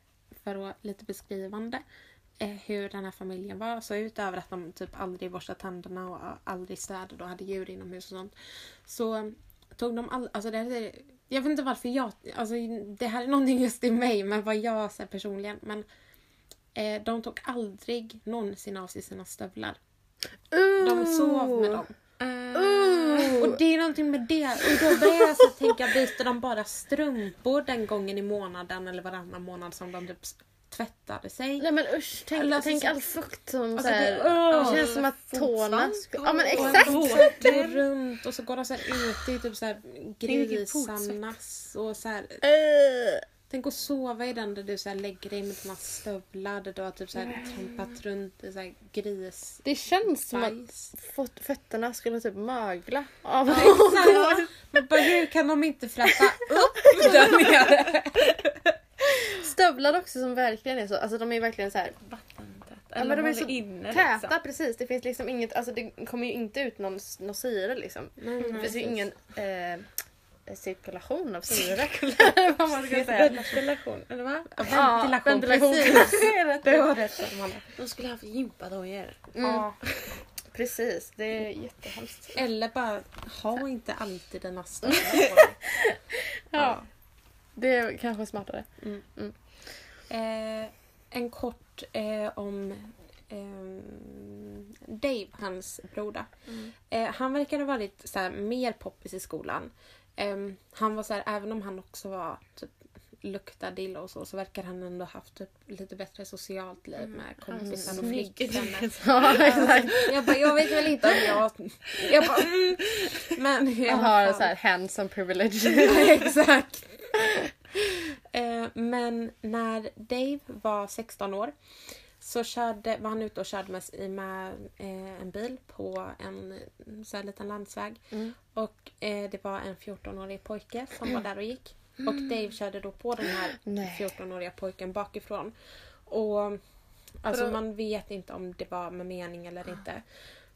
för att lite beskrivande eh, hur den här familjen var. Så utöver att de typ aldrig borstade tänderna och aldrig städade och hade djur inomhus och sånt. Så tog de all, alltså det, är- Jag vet inte varför jag... Alltså det här är någonting just i mig, men vad jag säger personligen. Men eh, de tog aldrig någonsin av sig sina stövlar. De sov med dem.
Ooh.
Och det är någonting med det. Och då börjar jag så tänka, byter de bara strumpor den gången i månaden eller varannan månad som de typ tvättade sig?
Nej men usch, tänk,
alltså
tänk
så-
all fukt som
Alltså,
såhär,
det-
det,
åh,
känns som att tårna. Ja men
Och en
exakt!
tå-
Går runt och så går de så här ute i typ så här grisarnas och så här.
Uh,
Tänk att sova i den där du så här lägger dig med dina stövlar där du har typ så här trampat runt i så här gris...
det känns som att
bajs.
fötterna skulle typ mögla av
Exakt. Men bara, hur kan de inte fräta upp där nere?
Stövlar också som verkligen är så, alltså de är verkligen så här. Ja, men de är så
inne,
täta
liksom.
precis. Det finns liksom inget, alltså det kommer ju inte ut någon, någon syre liksom.
Nej,
Det finns ju
precis.
ingen eh, cirkulation av syre. Vad man ska säga.
Ventilation, eller va?
Ja,
Ja,
ventilation.
ventilation.
Precis. Det var rätt Amanda.
De skulle haft gympadojor.
Mm,
Ja.
precis, det är jättehemskt.
Eller bara ha inte alltid stövlar på dig.
Ja. Det är kanske smartare.
Eh, en kort eh, om ehm, Dave, hans broder. Eh, han verkar ha varit så här, mer poppis i skolan. Ehm, han var så här, även om han också var typ luktade illa och så, så verkar han ändå haft typ, lite bättre socialt liv med kompisar och flickvänner.
Ja.
Jag bara, jag vet väl inte om jag... Jag bara, mm. Men alla
har så här handsome privilege.
Exakt. Eh, men när Dave var 16 år så körde, var han ute och körde med, med eh, en bil på en så här liten landsväg.
Mm.
Och eh, det var en 14-årig pojke som var där och gick. Och Dave körde då på den här
Nej.
14-åriga pojken bakifrån. Och alltså
Vadå?
man vet inte om det var med mening eller inte.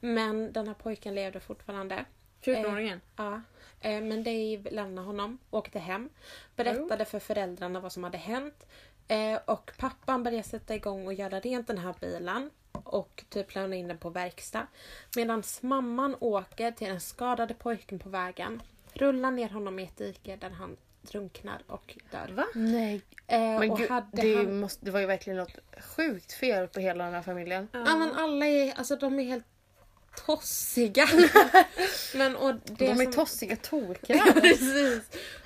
Men den här pojken levde fortfarande.
14-åringen.
Ja. Eh, Men Dave lämnade honom, åkte hem, berättade för föräldrarna vad som hade hänt. Eh, Och pappan började sätta igång och göra rent den här bilen och typ lämna in den på verkstad. Medan mamman åker till den skadade pojken på vägen, rullar ner honom i ett dike där han drunknar och dör.
Va?
Nej.
Eh,
Men
och
gud,
hade
det,
han...
måste, det var ju verkligen något sjukt fel på hela den här familjen.
Ja men alla är, alltså de är helt tossiga. men och det
De är
som-
tossiga
Ja,
tokiga.
precis.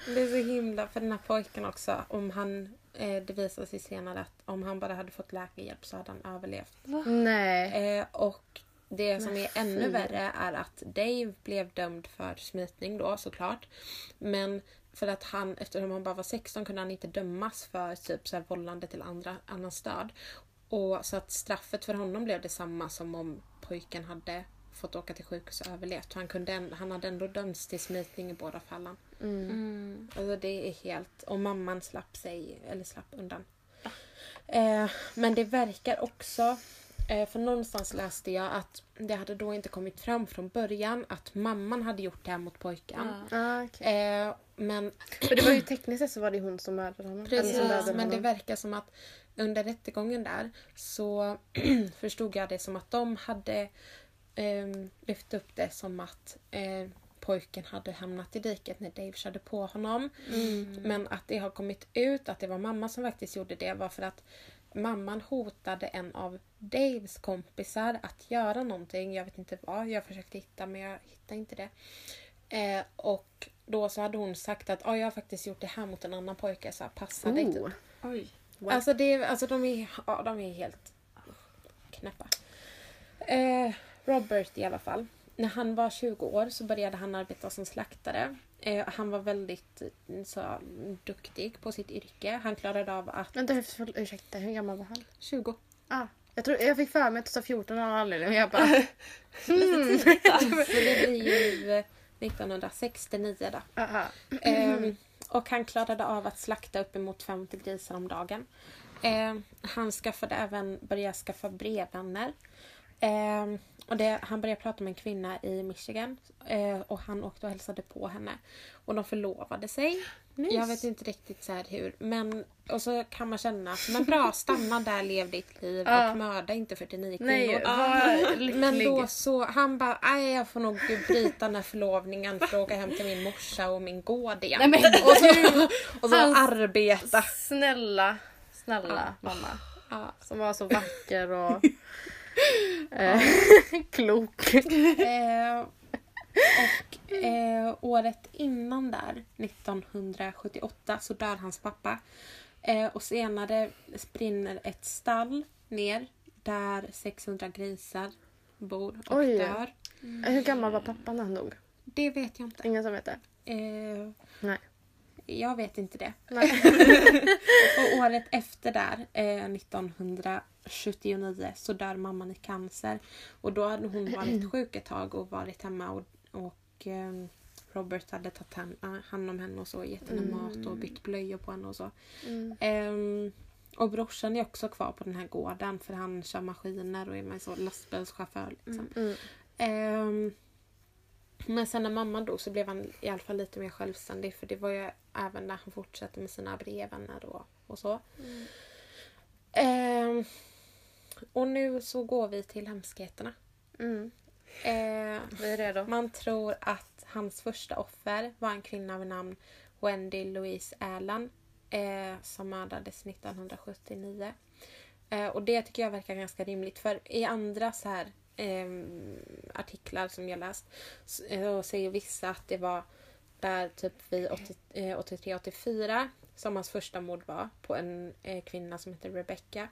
Det är så himla för den här pojken också. Om han, eh, det visar sig senare att om han bara hade fått läkarhjälp så hade han överlevt.
Nej.
Eh, och det som är ännu värre är att Dave blev dömd för smitning då såklart. Men för att han, eftersom han bara var 16 kunde han inte dömas för typ så här vållande till andra, annans död. Och så att straffet för honom blev detsamma som om pojken hade fått åka till sjukhus och överlevt. Han, kunde, han hade ändå dömts till smitning i båda fallen.
Mm.
Mm.
Alltså det är helt... Och mamman slapp sig, eller slapp undan. Eh, men det verkar också... Eh, för någonstans läste jag att det hade då inte kommit fram från början att mamman hade gjort det här mot pojken.
Ja.
Ah.
Eh, men
För det var ju tekniskt sett så var det hon som mördade honom.
Precis,
dödade
men det verkar som att under rättegången där så förstod jag det som att de hade eh, lyft upp det som att eh, pojken hade hamnat i diket när Dave körde på honom.
Mm.
Men att det har kommit ut att det var mamma som faktiskt gjorde det var för att mamman hotade en av Daves kompisar att göra någonting. Jag vet inte vad. Jag försökte hitta men jag hittade inte det. Eh, och då så hade hon sagt att "Ja, jag har faktiskt gjort det här mot en annan pojke så här, passa dig typ.
Oh.
Oj.
Alltså, det, alltså de, är, ja, de är helt knäppa. Eh, Robert i alla fall. När han var 20 år så började han arbeta som slaktare. Eh, han var väldigt eh, så, duktig på sitt yrke. Han klarade av att...
Vänta, ursäkta, hur gammal var han?
20.
Ah, jag, tror, jag fick för mig att du sa 14 av någon anledning. och Jag bara.
Så det blir ju eh, 1969 då.
Aha.
Ehm, och han klarade av att slakta uppemot 50 grisar om dagen. Ehm, han skaffade även, började skaffa brevvänner. Och det, han började prata med en kvinna i Michigan eh, och han åkte och hälsade på henne. Och de förlovade sig. Jag vet inte riktigt så här hur. Men, och så kan man känna att men bra, stanna där, lev ditt liv och mörda inte 49 kvinnor.
Nej.
Men då så, han bara, nej jag får nog bryta den här förlovningen, fråga hem till min morsa och min gård igen.
Nej, men
och så, och så
Hans-
arbeta.
Snälla, snälla mamma.
Ja.
Som var så vacker och Eh, klok.
Eh, och eh, året innan där, 1978, så dör hans pappa. Eh, och senare brinner ett stall ner där 600 grisar bor och
Oj.
dör. Mm.
Hur gammal var pappa när han dog?
Det vet jag inte.
Ingen som vet det? Nej.
Jag vet inte det. och året efter där, 1900 79 så dör mamman i cancer. Och då hade hon varit sjuk ett tag och varit hemma och, och eh, Robert hade tagit hand, ah, hand om henne och så, gett henne mm. mat och bytt blöjor på henne och så.
Mm.
Um, och brorsan är också kvar på den här gården för han kör maskiner och är med så lastbilschaufför. Liksom.
Mm.
Um, men sen när mamman dog så blev han i alla fall lite mer självständig för det var ju även när han fortsatte med sina brevvänner och, och så. Um, och nu så går vi till hemskheterna.
Mm.
Ehm,
Vi är redo.
man tror att hans första offer var en kvinna vid namn Wendy Louise Allen eh, som mördades 1979. Eh, och det tycker jag verkar ganska rimligt för i andra så här ehm, artiklar som jag läst så eh, säger vissa att det var där typ vid 80, eh, 83-84 som hans första mord var på en eh, kvinna som heter Rebecca.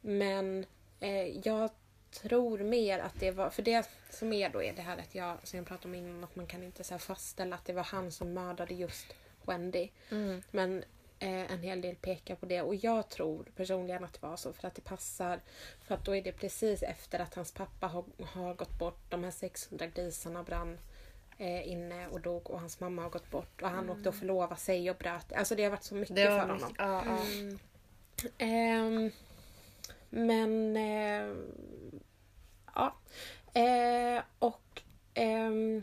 Men eh, jag tror mer att det var, för det som är då är det här att jag, som jag pratade om innan, att man kan inte så fastställa att det var han som mördade just Wendy.
Mm.
Men eh, en hel del pekar på det och jag tror personligen att det var så för att det passar. För att då är det precis efter att hans pappa har, har gått bort, de här 600 grisarna brann eh, inne och dog och hans mamma har gått bort och han åkte och förlovade sig och bröt. Alltså det har varit så mycket
Det
för
var
honom.
Ja, ja.
Mm. Ehm, men... eh, ja. Eh, och ehm,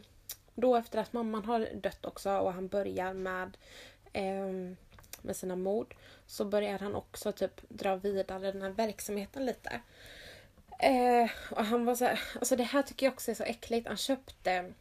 då efter att mamman har dött också och han börjar med, med sina mord så börjar han också typ dra vidare den här verksamheten lite. Eh, och han var så här, alltså det här tycker jag också är så äckligt. Han köpte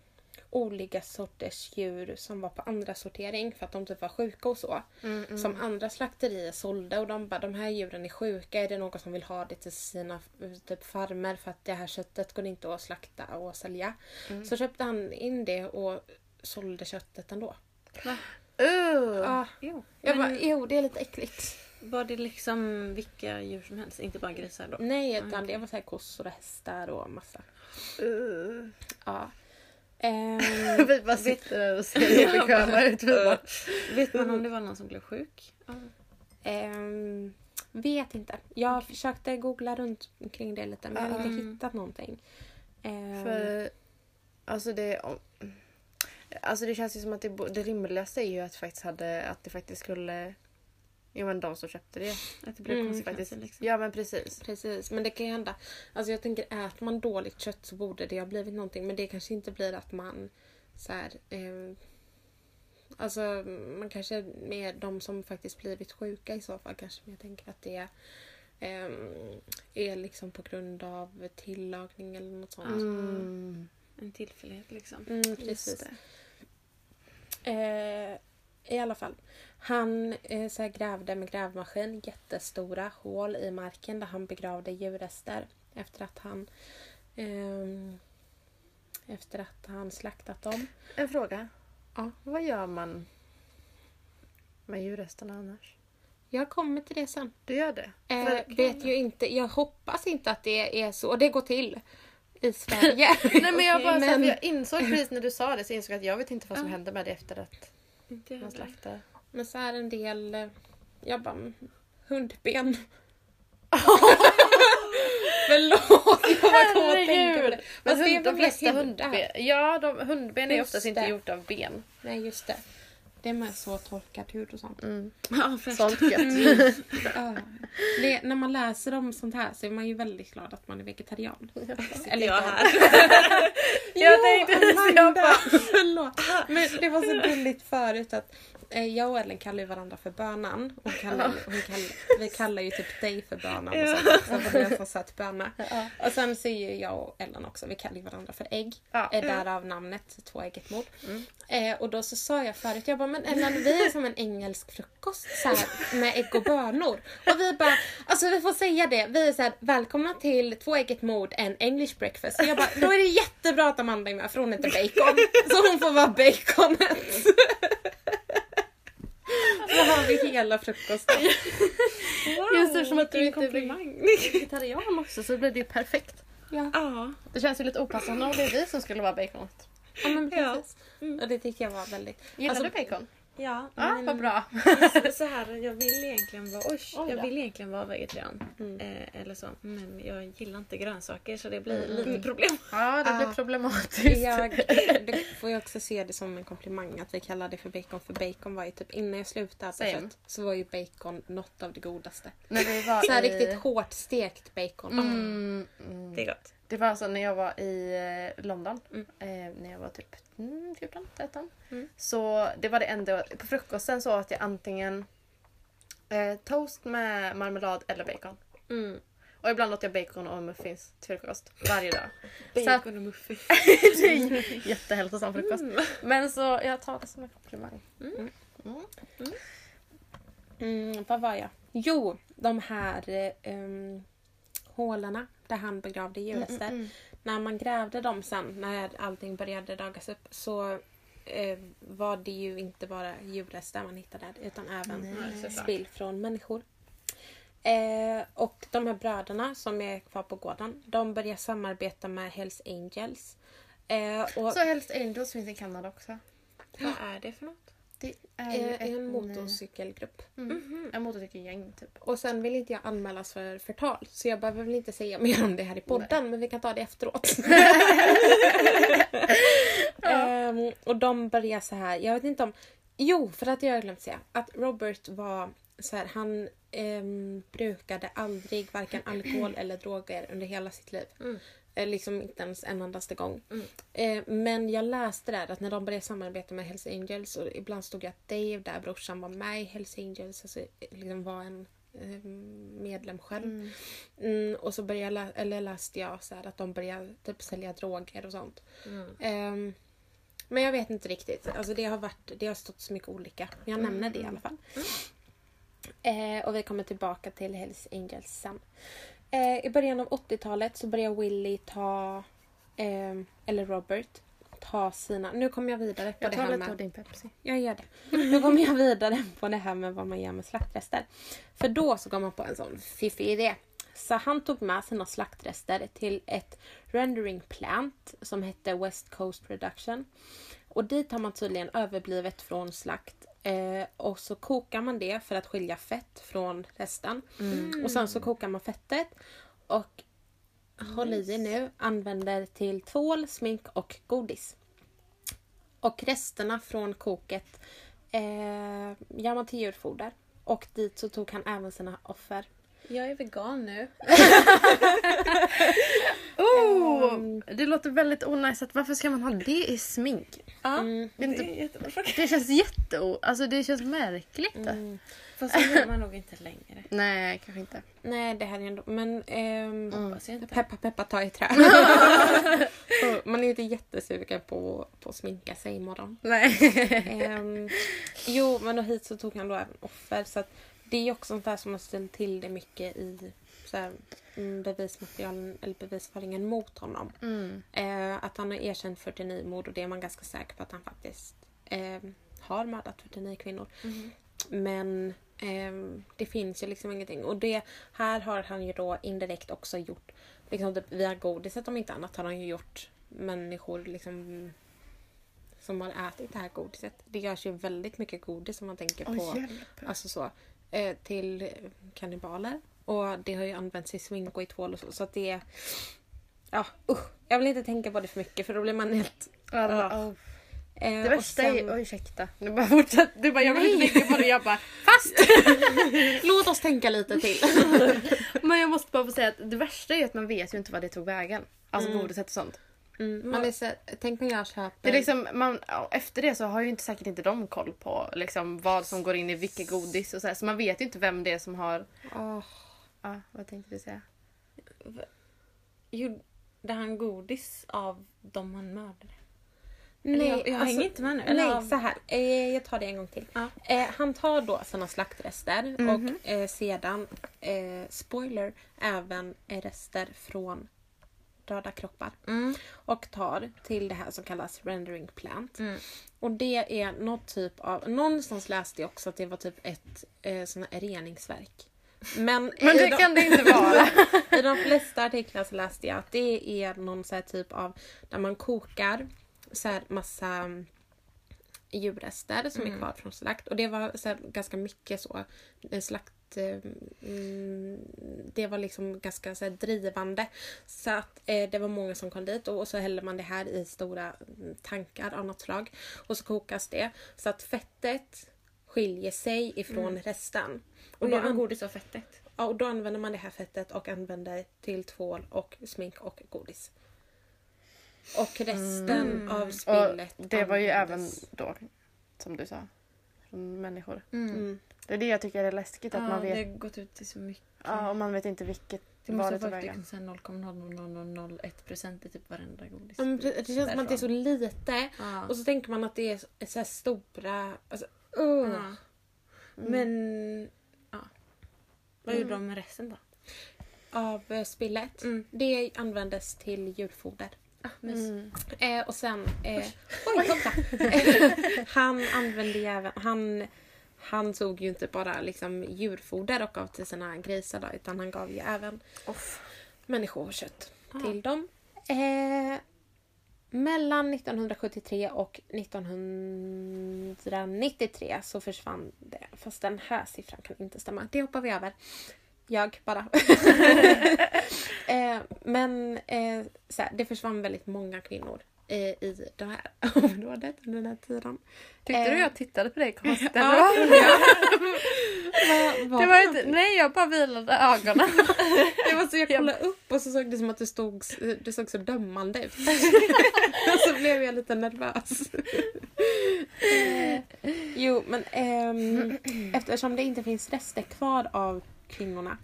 olika sorters djur som var på andra sortering för att de typ var sjuka och så.
Mm, mm.
Som andra slakterier sålde och de bara de här djuren är sjuka. Är det någon som vill ha det till sina typ farmer för att det här köttet går inte att slakta och sälja.
Mm.
Så köpte han in det och sålde köttet ändå.
Uh.
Ja.
Jo.
Jag bara,
Men
jo det är lite äckligt.
var det liksom vilka djur som helst? Inte bara grisar då?
Nej, utan
okej.
det var så här kossor och hästar och massa.
Uh.
Ja. Ehm,
Vi bara sitter där och ser bekväma ut.
Vet man om det var någon som blev sjuk?
ehm, vet inte. Jag försökte googla runt kring det lite men jag har inte
Mm.
hittat någonting. Ehm,
För, alltså det, alltså det känns ju som att det, det rimligaste är ju att, faktiskt hade, att det faktiskt skulle... Jo men de som köpte det.
Att det blev
Mm,
Faktiskt.
liksom?
Ja men precis.
Precis, men det kan ju hända. Alltså jag tänker, äter man dåligt kött så borde det ha blivit någonting. Men det kanske inte blir att man så här, eh, Alltså man kanske med de som faktiskt blivit sjuka i så fall kanske jag tänker att det eh, är liksom på grund av tillagning eller något sånt.
Mm.
En tillfällighet liksom.
Mm, precis. Eh, I alla fall. Han eh, så grävde med grävmaskin jättestora hål i marken där han begravde djurrester efter att han ehm, efter att han slaktat dem.
En fråga.
Ja.
Vad gör man med djurresterna annars?
Jag kommer till det sen.
Du gör det?
Eh, vet ju inte, jag hoppas inte att det är så. Det går till i Sverige.
Nej men jag bara så här,
men-
jag insåg precis när du sa det så insåg jag att jag vet inte vad som hände med det efter att man slaktade.
Men så är en del, eh, jag bara, mm, hundben. Förlåt, jag bara kom att tänka på det. Men är
hund, de flesta hundben, ja, de, hundben är
Just
oftast inte
det.
gjort av ben.
Nej, just det. Det är med så torkad hud och sånt.
Mm.
Ja.
Sånt gött.
Ja. Det, när man läser om sånt här så är man ju väldigt glad att man är vegetarian.
Eller jag här.
Jag tänkte precis, jag
Amanda,
bara-
förlåt. Men det var så gulligt förut att jag och Ellen kallar ju varandra för bönan. Hon kallar, hon kallar, vi kallar ju typ dig för bönan och
Ja.
sånt. Så var det en så söt böna.
Ja.
Och sen så är ju jag och Ellen också, vi kallar ju varandra för ägg.
Ja.
Eh, Därav namnet Tvåegget mord.
Mm.
Eh, och då så sa jag förut, jag bara men Ellen vi är som en engelsk frukost så här, med ägg och bönor. Och vi bara, alltså vi får säga det, vi är så här, välkomna till Tvåegget mord, en English breakfast. Så jag bara, då är det jättebra att Amanda är med för hon heter bacon. Så hon får vara baconet. Så har vi hela frukosten.
Just eftersom att du inte är vegetarian också så blir det ju perfekt.
Ja,
Ja.
Det känns ju lite opassande om det är vi som skulle vara baconet.
ja men
Ja.
precis. Och det tyckte jag var väldigt...
Gillar
Alltså,
du bacon?
Ja,
Ja,
men-
vad bra.
Så- så här, jag vill egentligen vara, Oj jag vill egentligen vara vegetarian.
Mm.
Eh, eller så. Men jag gillar inte grönsaker så det blir
Mm.
lite problem.
Ja, det blir problematiskt.
Jag, det får jag också se det som en komplimang att vi kallar det för bacon. För bacon var ju typ innan jag slutade äta kött så var ju bacon något av det godaste.
När vi var
Så här
i...
riktigt hårt stekt bacon.
Mm, mm.
Det är gott.
Det var alltså när jag var i eh, London.
Mm.
Eh, när jag var typ mm, 14, 13.
Mm.
Så det var det enda. På frukosten så åt jag antingen eh, toast med marmelad eller bacon.
Mm.
Och ibland åt jag bacon och muffins till frukost. Varje dag. Att-
Bacon och muffins.
det är jättehälsosam frukost.
Mm.
Men så jag tar det som en komplimang.
Mm.
Mm.
Mm, vad var jag? Jo, de här um, hålorna där han begravde djurrester.
Mm, mm,
När man grävde dem sen, när allting började dagas upp, så eh, var det ju inte bara djurrester man hittade där, utan även
Nej,
såklart.
spill från människor. Eh, och de här bröderna som är kvar på gården, de börjar samarbeta med Hells Angels. Eh, och
Så Hells Angels finns i Kanada också.
Vad är det för något?
Det är ju
eh,
ett-
en motorcykelgrupp.
Mm. En motorcykelgäng typ.
Och sen vill inte jag anmälas för förtal så jag behöver väl inte säga mer om det här i podden men vi kan ta det efteråt. Ehm, och de börjar så här, jag vet inte om... Jo, för att jag har glömt säga att Robert var så här, han ehm, brukade aldrig varken alkohol eller droger under hela sitt liv.
Mm.
Eh, Liksom inte ens en endaste gång.
Mm.
Eh, men jag läste där att när de började samarbeta med Hells Angels och ibland stod det att Dave, där brorsan, var med i Hells Angels. Alltså liksom var en eh, medlem själv.
Mm.
Mm, och så började jag eller läste jag så att de började typ sälja droger och sånt.
Mm.
Ehm, men jag vet inte riktigt. Alltså det har, varit, det har stått så mycket olika. Jag nämner det i alla fall. Eh, och vi kommer tillbaka till Hells Angels sen. Eh, I början av 80-talet så börjar Willy ta, ehm, eller Robert, ta sina... Nu kommer jag vidare på
Jag
det
tar
här
lite av
med...
din Pepsi.
Jag gör det. Nu kommer jag vidare på det här med vad man gör med slaktrester. För då så kom man på en sån fiffig idé. Så han tog med sina slaktrester till ett rendering plant som hette West Coast Production. Och dit har man tydligen överblivet från slakt. Eh, och så kokar man det för att skilja fett från resten. Och sen så kokar man fettet. Och håll i nu, använder till tvål, smink och godis. Och resterna från koket eh, gör man till djurfoder. Och dit så tog han även sina offer.
Jag är vegan nu.
Oh!
Ehm.
Det låter väldigt onajs. att Varför ska man ha det i smink?
Ja,
Mm.
det är.
Det känns jätte... Alltså det känns märkligt.
Mm.
Fast det gör man nog inte längre.
Nej, kanske inte.
Nej, det här är ändå... Men... Ehm,
inte.
Peppa peppa ta i trä. Och man är ju inte jättesugen på, på att sminka sig imorgon.
Nej.
Ehm, jo, men och hit så tog han då även offer. Så att det är också sånt där som har ställt till det mycket i så här, mm, bevismaterialen eller bevisföringen mot honom.
Mm.
Eh, att han har erkänt 49 mord och det är man ganska säker på att han faktiskt eh, har mördat 49 kvinnor.
Mm.
Men ehm, det finns ju liksom ingenting. Och det här har han ju då indirekt också gjort. Liksom typ via godiset om inte annat har han ju gjort människor liksom som har ätit det här godiset. Det görs ju väldigt mycket godis om man tänker på
hjälp.
alltså så, eh, till kannibaler. Och det har ju använts i smink och i tvål och så. Så att det, Ja, usch. Jag vill inte tänka på det för mycket för då blir man helt...
Oh.
Eh,
det värsta
sen-
är... Oj, ursäkta. Nu bara fortsätt. Du bara, jag vill inte tänka på det. Jag bara, fast!
Låt oss tänka lite till.
Men jag måste bara få säga att det värsta är att man vet ju inte vad det tog vägen. Alltså
Mm.
godiset och sånt.
Mm, man är så, tänk när jag köper...
Det är liksom, man, efter det så har ju inte säkert inte de koll på liksom, vad som går in i vilka godis och så här. Så man vet ju inte vem det är som har...
Åh,
Ja, vad tänkte du säga?
Gjorde han godis av de han mördade?
nej,
jag, jag
alltså-
hänger inte med nu. Eller
Nej,
av-
så här. Eh, jag tar det en gång till.
Ja.
Eh, han tar då sina slaktrester
Mhm.
och eh, sedan, eh, spoiler, även rester från döda kroppar.
Mm.
Och tar till det här som kallas rendering plant.
Mm.
Och det är något typ av... Någonstans läste jag också att det var typ ett eh, sån här reningsverk. Men,
Men det
de-
kan det inte vara.
I de flesta artiklar så läste jag att det är någon så typ av där man kokar så här massa mm, djurrester som är kvar från slakt. Och det var så ganska mycket så. En slakt... eh, Mm, det var liksom ganska så här drivande. Så att eh, det var många som kom dit och, och så häller man det här i stora mm, tankar av något slag. Och så kokas det. Så att fettet skiljer sig ifrån resten.
Och
då
gör man
an-
godis av fettet?
Ja, och då använder man det här fettet och använder till tvål och smink och godis. Och resten av
Och
spillet
det var ju även då, som du sa, från människor.
Mm.
Det är det jag tycker är läskigt. Att
Ja,
man
det
vet,
har gått ut till så mycket.
ja, och man vet inte vilket
Det måste
det
ha varit liksom så här 0,00001 procent i typ varenda godis.
Ja, men Det känns som att det är så lite.
Ja.
Och så tänker man att det är så- stora... Alltså, uh.
Ja.
Mm.
Men
Vad gjorde de med resten då?
av eh, spillet,
Mm.
det användes till djurfoder.
Ah.
Mm.
Eh, och sen... Eh, oj, hoppla! han använde även... Han, han tog ju inte bara liksom djurfoder och gav till sina grisar då, utan han gav ju även människokött
Ah.
till dem. Eh, mellan 1973 och 1993 så försvann det. Fast den här siffran kan inte stämma. Det hoppar vi över. Jag bara. eh, men eh, här, det försvann väldigt många kvinnor i det här området under den här tiden.
Tyckte
Eh.
du jag tittade på dig konstigt?
Ja,
Det var inte, nej, jag bara vilade ögonen.
Det var så jag kollade upp och så såg det som att du stod, du såg så dömande ut. och så blev jag lite nervös. Eh, jo, men ehm, eftersom det inte finns rester kvar av kvinnorna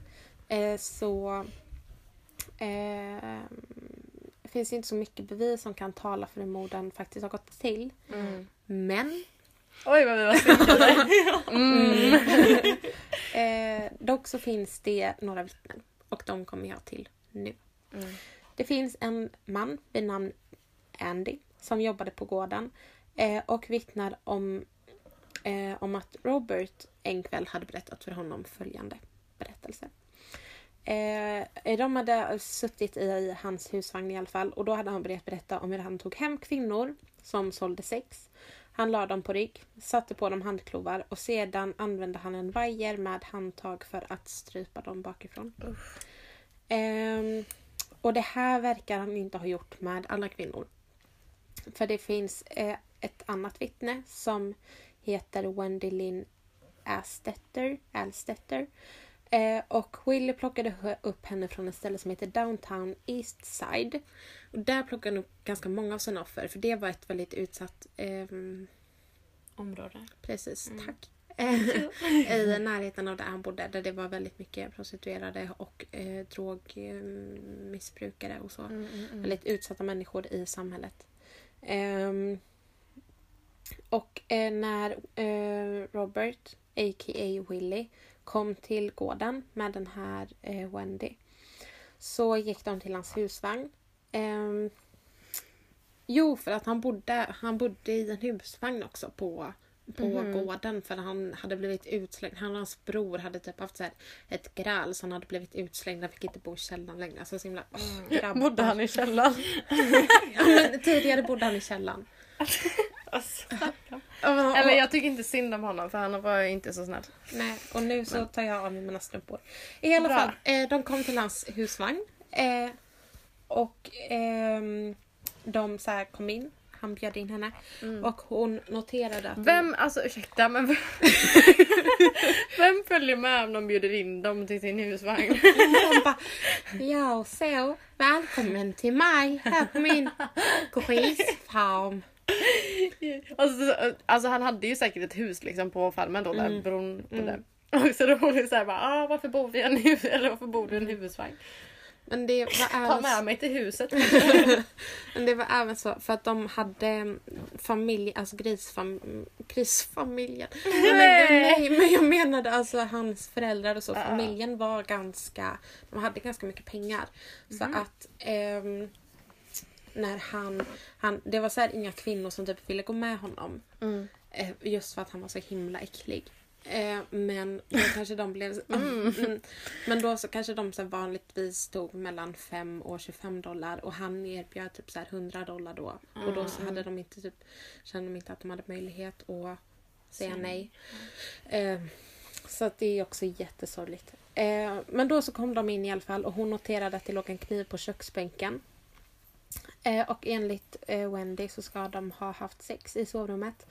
eh, så ehm, finns inte så mycket bevis som kan tala för hur morden faktiskt har gått till.
Mm.
Men
Oj vad vi var stickade. Mm.
eh, dock så finns det några vittnen och de kommer jag till nu.
Mm.
Det finns en man vid namn Andy som jobbade på gården eh, och vittnar om, eh, om att Robert en kväll hade berättat för honom följande berättelse. Eh, eh, de hade suttit i hans husvagn i alla fall och då hade han börjat berätta om hur han tog hem kvinnor som sålde sex. Han la dem på rygg, satte på dem handklovar och sedan använde han en vajer med handtag för att strypa dem bakifrån. Eh, och det här verkar han inte ha gjort med alla kvinnor. För det finns eh, ett annat vittne som heter Wendy Lynn Alstetter. Alstetter. Eh, och Willie plockade upp henne från ett ställe som heter Downtown East Side. Och där plockade han upp ganska många av sina offer för det var ett väldigt utsatt ehm,
Område.
Precis,
Mm.
tack. I närheten av där han bodde där det var väldigt mycket prostituerade och eh, drogmissbrukare och så.
Mm, mm, mm.
Väldigt utsatta människor i samhället. Ehm, och eh, när eh, Robert, a.k.a. Willie, kom till gården med den här eh, Wendy så gick de till hans husvagn. Ehm, jo, för att han bodde, han bodde i en husvagn också på, på
Mhm.
gården för han hade blivit utslängd. Han och hans bror hade typ haft så ett gräl så han hade blivit utslängd. Han fick inte bo i källaren längre. Alltså så himla... grabbar.
Bodde han i källaren?
Ja, men tidigare bodde han i källaren.
Eller jag tycker inte synd om honom för han var inte så snäll.
Nej, och nu så tar jag av mig mina strumpor. I alla
Bra.
fall, eh, de kom till hans husvagn. Eh, och ehm, de så här kom in. Han bjöd in henne och hon noterade att...
Vem, alltså ursäkta men vem, vem följer med om de bjuder in dem till sin husvagn?
Hon bara, ja så, välkommen till mig här på min grisfarm.
Alltså, alltså han hade ju säkert ett hus liksom på farmen då där
Mm.
bron bodde. Och så då var det såhär bara, ah, varför bor vi en hus eller varför bor du en husvagn?
Men det var
Ta
även,
med mig till huset.
men det var även så för att de hade familj, alltså grisfam, grisfamiljen. Nej. nej men jag menade alltså hans föräldrar och så. Familjen var ganska, de hade ganska mycket pengar. Så att ehm, när han, han, det var så här inga kvinnor som typ ville gå med honom.
Mm.
Eh, just för att han var så himla äcklig. Eh, men då kanske de blev... Mm. Men då så kanske de så vanligtvis stod mellan 5 och 25 dollar och han erbjöd typ så här 100 dollar då. Och då så hade de inte typ, kände de inte att de hade möjlighet att säga nej. Eh, så att det är också jättesorgligt. Men då så kom de in i alla fall och hon noterade att det låg en kniv på köksbänken. Eh, och enligt eh, Wendy så ska de ha haft sex i sovrummet.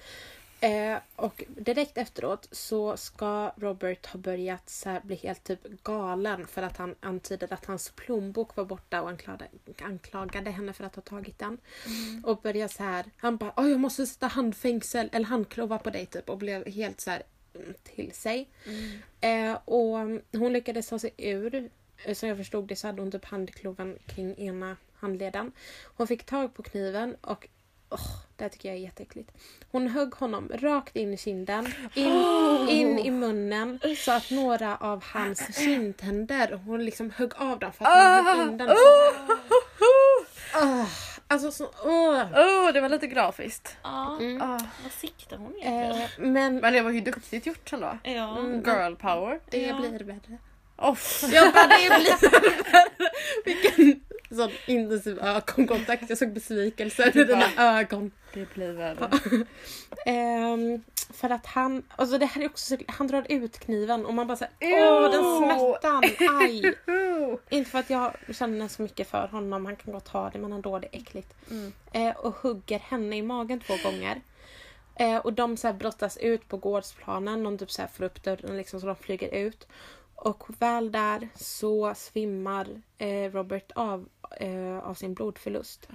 Eh, och direkt efteråt så ska Robert ha börjat så bli helt typ galen för att han antydde att hans plånbok var borta och anklagade, anklagade henne för att ha tagit den. Och började så här, han bara "Åh, jag måste sätta handfängsel eller handklovar på dig typ och blev helt så här mm, till sig. Eh, och hon lyckades ta sig ur. Eh, Så jag förstod det så hade hon typ handkloven kring ena handleden. Hon fick tag på kniven och åh, det här tycker jag är jätteäckligt. Hon högg honom rakt in i kinden, in, in i munnen så att några av hans kindtänder, hon liksom högg av dem för att hon högg in den så här. Ah, Alltså så, åh.
Oh, det var lite grafiskt.
Ja,
Mm.
Ah.
vad siktar hon egentligen?
Eh, men
Men det var ju duktigt gjort ändå.
ja.
Mm.
Girl power.
det
Ja.
blir värre.
Oh.
Jag bara, det blir Vilken sån intensiv ögonkontakt. Jag såg besvikelsen i dina ögon.
Det blir värre.
Ehm, för att han, alltså det här är också, så- han drar ut kniven och man bara såhär, åh den smärtan, aj. Inte för att jag känner så mycket för honom, han kan gott ha det men ändå det är äckligt.
Mm.
Eh, och hugger henne i magen två gånger. Eh, och de så brottas ut på gårdsplanen, de typ så här får upp dörren liksom så de flyger ut. Och väl där så svimmar eh, Robert av, eh, av sin blodförlust.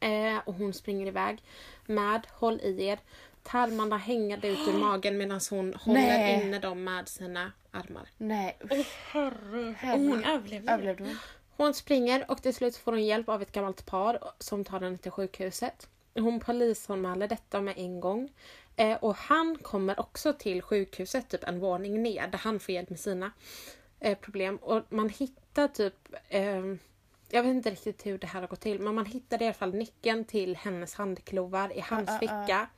Eh, och hon springer iväg med håll i er. Tarmarna hängande ut ur magen medan hon håller
Nej.
inne dem med sina armar.
Nej,
Åh herre. Och hon överlevde.
överlevde hon?
Hon springer och till slut får hon hjälp av ett gammalt par som tar henne till sjukhuset. Hon polisanmäler detta med en gång. Eh, och han kommer också till sjukhuset typ en våning ner där han får hjälp med sina eh, problem. Och man hittar typ eh, jag vet inte riktigt hur det här har gått till men man hittade i alla fall nyckeln till hennes handklovar i hans
Ah, ah, ah.
ficka.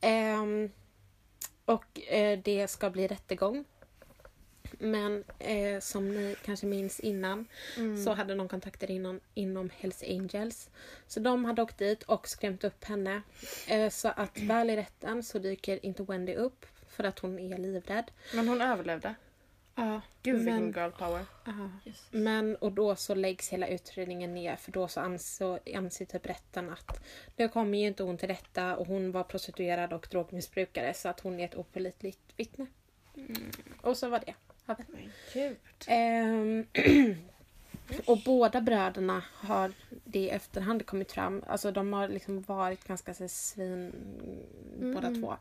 Ehm, och eh, det ska bli rättegång. Men eh, som ni kanske minns innan
Mm.
så hade de kontakter inom, inom Hells Angels. Så de hade åkt dit och skrämt upp henne. Eh, så att väl i rätten så dyker inte Wendy upp för att hon är livrädd.
Men hon överlevde.
Ja,
Gud vilken
men,
girl power.
ja. Men och då så läggs hela utredningen ner för då så anser, anser typ rätten att det kommer ju inte hon till rätta och hon var prostituerad och drogmissbrukare så att hon är ett opålitligt vittne. Och så var det.
Men gud.
Ehm, och båda bröderna har det i efterhand kommit fram. Alltså de har liksom varit ganska så svin båda
Mm.
två.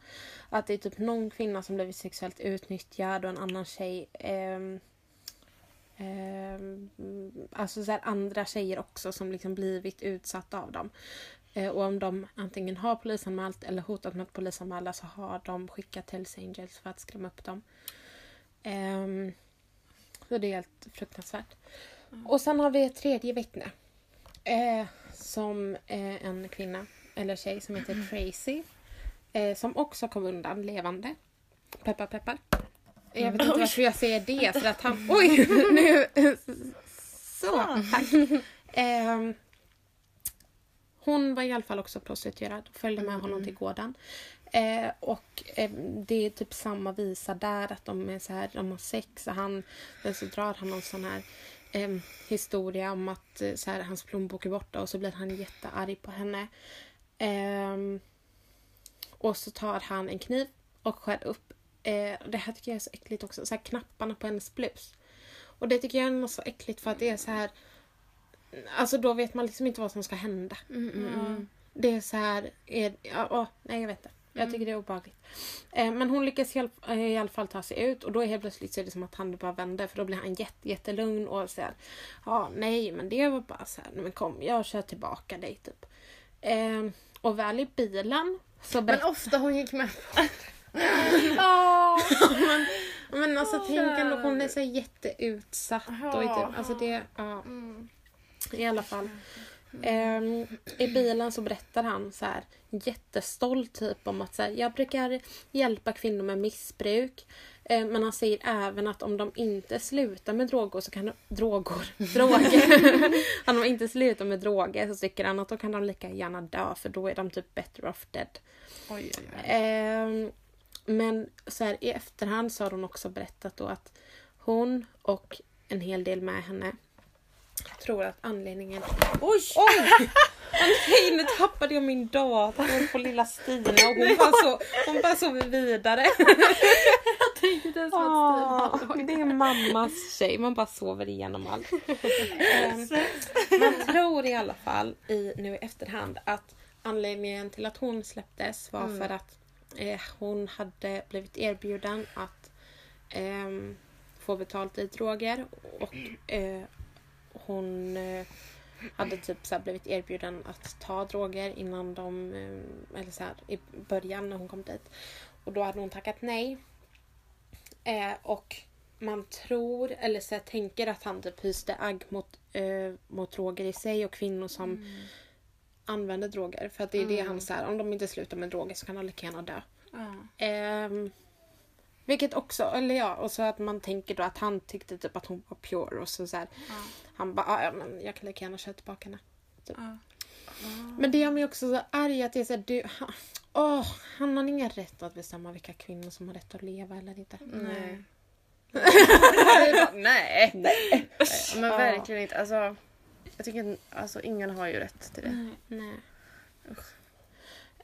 Att det är typ någon kvinna som blivit sexuellt utnyttjad och en annan tjej ehm, ehm, alltså så här andra tjejer också som liksom blivit utsatta av dem. Eh, och om de antingen har polisanmält eller hotat med att polisanmäla så har de skickat Hells Angels för att skrämma upp dem. Ehm, så det är helt fruktansvärt. Och sen har vi ett tredje vittne. Eh, som eh, en kvinna, eller tjej, som heter Tracy. Eh, som också kom undan levande. Peppar peppar. Jag vet inte varför jag säger det, för att han... Oj! Nu... Så, tack. Hon var i alla fall också prostituerad och följde med honom till gården. Eh, och eh, det är typ samma visa där, att de är så här, de har sex och han, sen så drar han någon sån här em, historia om att eh, så här, hans plånbok är borta och så blir han jättearg på henne. Ehm, och så tar han en kniv och skär upp. Eh, det här tycker jag är så äckligt också. Så här, knapparna på hennes blus. Och det tycker jag är något så äckligt för att det är så här... Alltså då vet man liksom inte vad som ska hända.
Mm, mm, mm.
Det är så här... Är, ja, åh, nej, jag vet inte. Jag tycker det är obehagligt. Eh, men hon lyckas i alla, eh, i alla fall ta sig ut och då är helt plötsligt så är det som att han bara vänder för då blir han jätte, jättelugn och säger Ja, nej men det var bara så här, men kom jag kör tillbaka dig typ. Eh, och väl i bilen så
Men ofta hon gick med på
men, men alltså
Åh,
tänk ändå hon är så här jätteutsatt och
Ja.
typ, alltså det, ja.
Mm.
I alla fall. Ehm, I bilen så berättar han så här jättestolt typ om att så här, jag brukar hjälpa kvinnor med missbruk. Ehm, men han säger även att om de inte slutar med droger så kan de, droger, droger. om de inte slutar med droger så tycker han att då kan de lika gärna dö för då är de typ better off dead.
Oj, oj, oj.
Ehm, men så här, i efterhand så har hon också berättat då att hon och en hel del med henne tror att anledningen... Oj! Oj! Nej, nu tappade jag min dator på lilla Stina och hon bara, så, hon bara sov vidare. Ah, det är mammas tjej, man bara sover igenom allt. Ehm, man tror i alla fall i, nu i efterhand att anledningen till att hon släpptes var
Mm.
för att eh, hon hade blivit erbjuden att ehm, få betalt i droger och eh, hon eh, hade typ så blivit erbjuden att ta droger innan de, eh, eller så här, i början när hon kom dit. Och då hade hon tackat nej. Eh, och man tror, eller så här, tänker att han typ hyste agg mot, eh, mot droger i sig och kvinnor som använder droger. För att det är det han säger, om de inte slutar med droger så kan de lika gärna dö.
Ja.
Ehm, vilket också, eller ja, och så att man tänker då att han tyckte typ att hon var pure och så, så här,
Ja.
han bara, "Ah, ja men jag kan lika gärna köra tillbaka henne.
Ja.
Men det gör mig också så arg att det är såhär, du, han, åh, han har ingen rätt att bestämma vilka kvinnor som har rätt att leva eller inte.
Nej. Bara, nej.
Nej.
Men verkligen inte. Alltså, jag tycker alltså, ingen har ju rätt till det.
Nej.
Nej.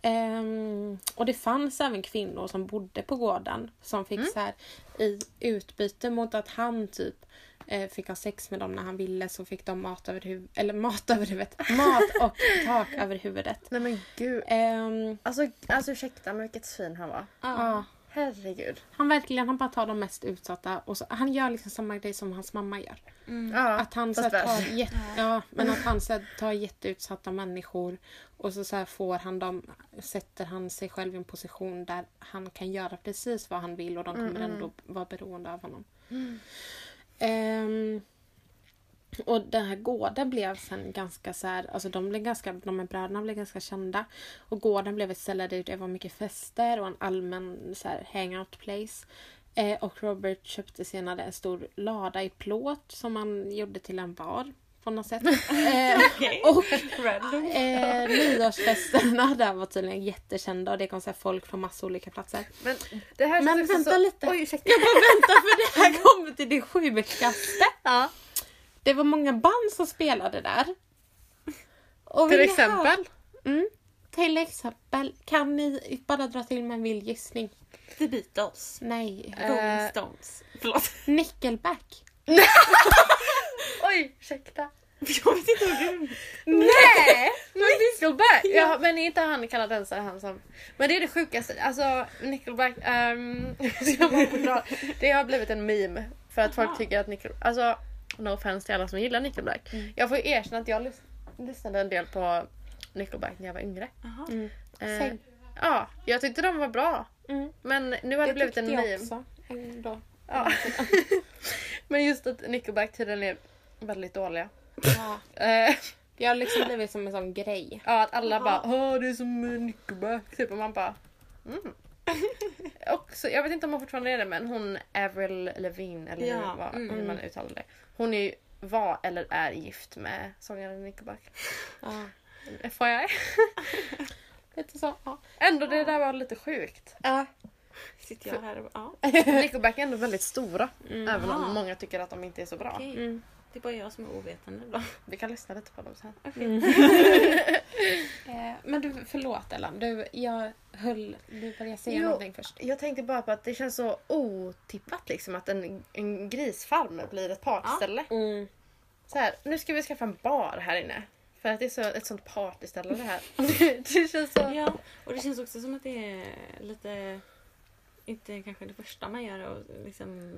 Ehm, och det fanns även kvinnor som bodde på gården som fick så här i utbyte mot att han typ eh, fick ha sex med dem när han ville så fick de mat över huvudet, eller mat över huvudet, mat och tak över huvudet.
Nej men gud.
Ehm,
Alltså, alltså ursäkta men vilket svin han var.
ja.
Herregud.
Han verkligen, han bara tar de mest utsatta och så, han gör liksom samma grej som hans mamma gör.
Mm.
Ja,
Att han så tar, jätte, ja, men att han så tar jätteutsatta människor och så, så får han dem, sätter han sig själv i en position där han kan göra precis vad han vill och de kommer
Mm, mm.
ändå vara beroende av honom. Ehm, och den här gården blev sen ganska så här, alltså de blev ganska, de här bröderna blev ganska kända. Och gården blev ett ställe där det var mycket fester och en allmän så här, hangout place. Eh, och Robert köpte senare en stor lada i plåt som han gjorde till en bar på något sätt. Eh, och eh, nyårsfesterna där var tydligen jättekända och det kom så folk från massa olika platser.
Men det här
Men vänta
så...
lite.
Oj ursäkta.
Jag bara vänta för det här kommer till det sjukaste.
Ja.
Det var många band som spelade där. Och
Till exempel.
Mm, till exempel. Kan ni bara dra till med en vild gissning?
The Beatles.
Nej.
Eh.
Rolling Stones. Förlåt.
Nickelback.
Oj ursäkta.
Jag vet inte hur du...
Nej! Men Nickelback! Ja, men är inte han kanadensare han som... Men det är det sjukaste. Alltså Nickelback... Um, det har blivit en meme. För att folk tycker att Nickelback... Alltså, no offense till alla som gillar Nickelback. Jag får ju erkänna att jag lys- lyssnade en del på Nickelback när jag var yngre.
Mm.
Eh, ja, jag tyckte de var bra.
Mm.
Men nu har det, blivit en
tyckte
meme.
jag också. Ändå.
Ja. men just att Nickelback tydligen är väldigt dåliga.
Ja.
Eh,
Det har liksom blivit som en sån grej.
Ja, att alla
Jaha.
bara Åh, det är som Nickelback. Typ, och man bara mm. och så, Jag vet inte om hon fortfarande är det men hon Avril Lavigne eller
Ja,
hur, vad,
mm.
hur man uttalar det. Hon är ju, var eller är gift med sångaren Nickelback.
Ja.
FYI.
Lite så. Ja.
Ändå det där var lite sjukt.
Ja.
Sitter jag här och... Ja.
Nickelback är ändå väldigt stora.
Mm.
Även om många tycker att de inte är så bra.
Okej.
Mm.
Det är bara jag som är ovetande då.
Vi kan lyssna lite på dem sen.
Eh, men du, förlåt Ellen. Du, jag höll... Du började säga
Jo.
någonting först.
Jag tänkte bara på att det känns så otippat liksom att en, en grisfarm blir ett partyställe.
Mm.
Så här, nu ska vi skaffa en bar här inne. För att det är så, ett sånt partyställe det här. det känns så...
Ja, och det känns också som att det är lite... Inte kanske det första man gör och liksom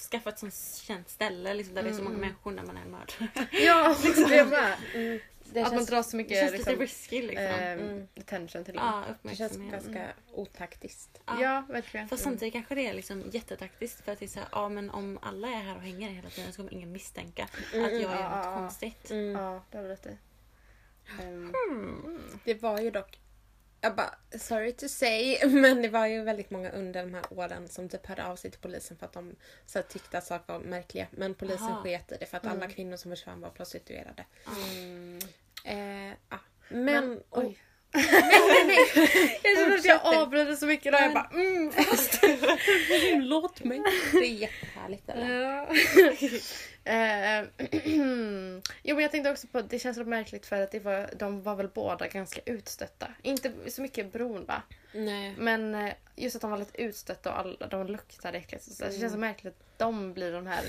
skaffa ett sånt känt ställe liksom, där det är så många
Mm.
människor när man är mördare.
Ja, liksom det med.
Mm. Det
Att man
känns,
drar så mycket
känns
liksom,
lite risky liksom.
Mm.
attention till det.
ja,
det känns ganska otaktiskt.
Ja.
Ja, verkligen.
Fast samtidigt kanske det är liksom jättetaktiskt för att det är så här, ja men om alla är här och hänger hela tiden så kommer ingen misstänka att jag
ja,
gör
ja,
något
ja.
konstigt.
Mm.
Ja, det har du rätt i. Ehm,
Det var ju dock, jag bara, sorry to say, men det var ju väldigt många under de här åren som typ hörde av sig till polisen för att de så här, tyckte att saker var märkliga. Men polisen
Aha.
sket i det för att alla
Mm.
kvinnor som försvann var prostituerade.
mm.
Eh, ja. Men,
Men,
oj.
oj. Jag känner att jag avbryter så mycket där. Jag bara mm, fast.
Låt mig. Det är jättehärligt. Eller?
Ja. Eh, jo men jag tänkte också på att det känns så märkligt för att det var, de var väl båda ganska utstötta. Inte så mycket bron va.
Nej.
Men eh, just att de var lite utstötta och alla, de luktade äckligt. Så Det känns så märkligt att de blir de här...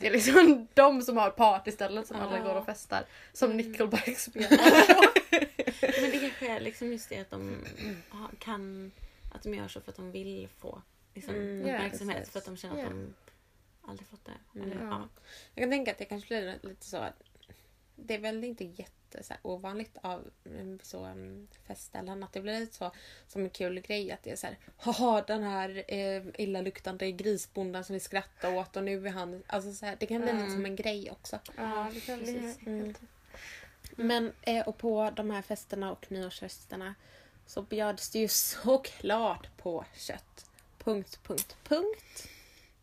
Det är liksom de som har partystället som alla
Ja.
går och festar. Som
Mm.
Nickelback spelar.
Men det kanske är liksom just det att de kan... Att de gör så för att de vill få liksom,
Mm,
uppmärksamhet.
precis.
för att de känner att de aldrig fått det.
Mm.
Eller,
Ja.
ja.
Jag kan tänka att det kanske blir lite så att det är väl inte jätte så här, ovanligt av mm, så um, festställen att det blir lite så som en kul grej att det är så här haha den här eh, illaluktande grisbonden som vi skrattar åt och nu är han alltså så här, det kan bli lite
Mm.
som en grej också.
ja, det kan bli.
Mm. Men och på de här festerna och nyårsfesterna så bjöds det ju såklart på kött. Punkt, punkt, punkt.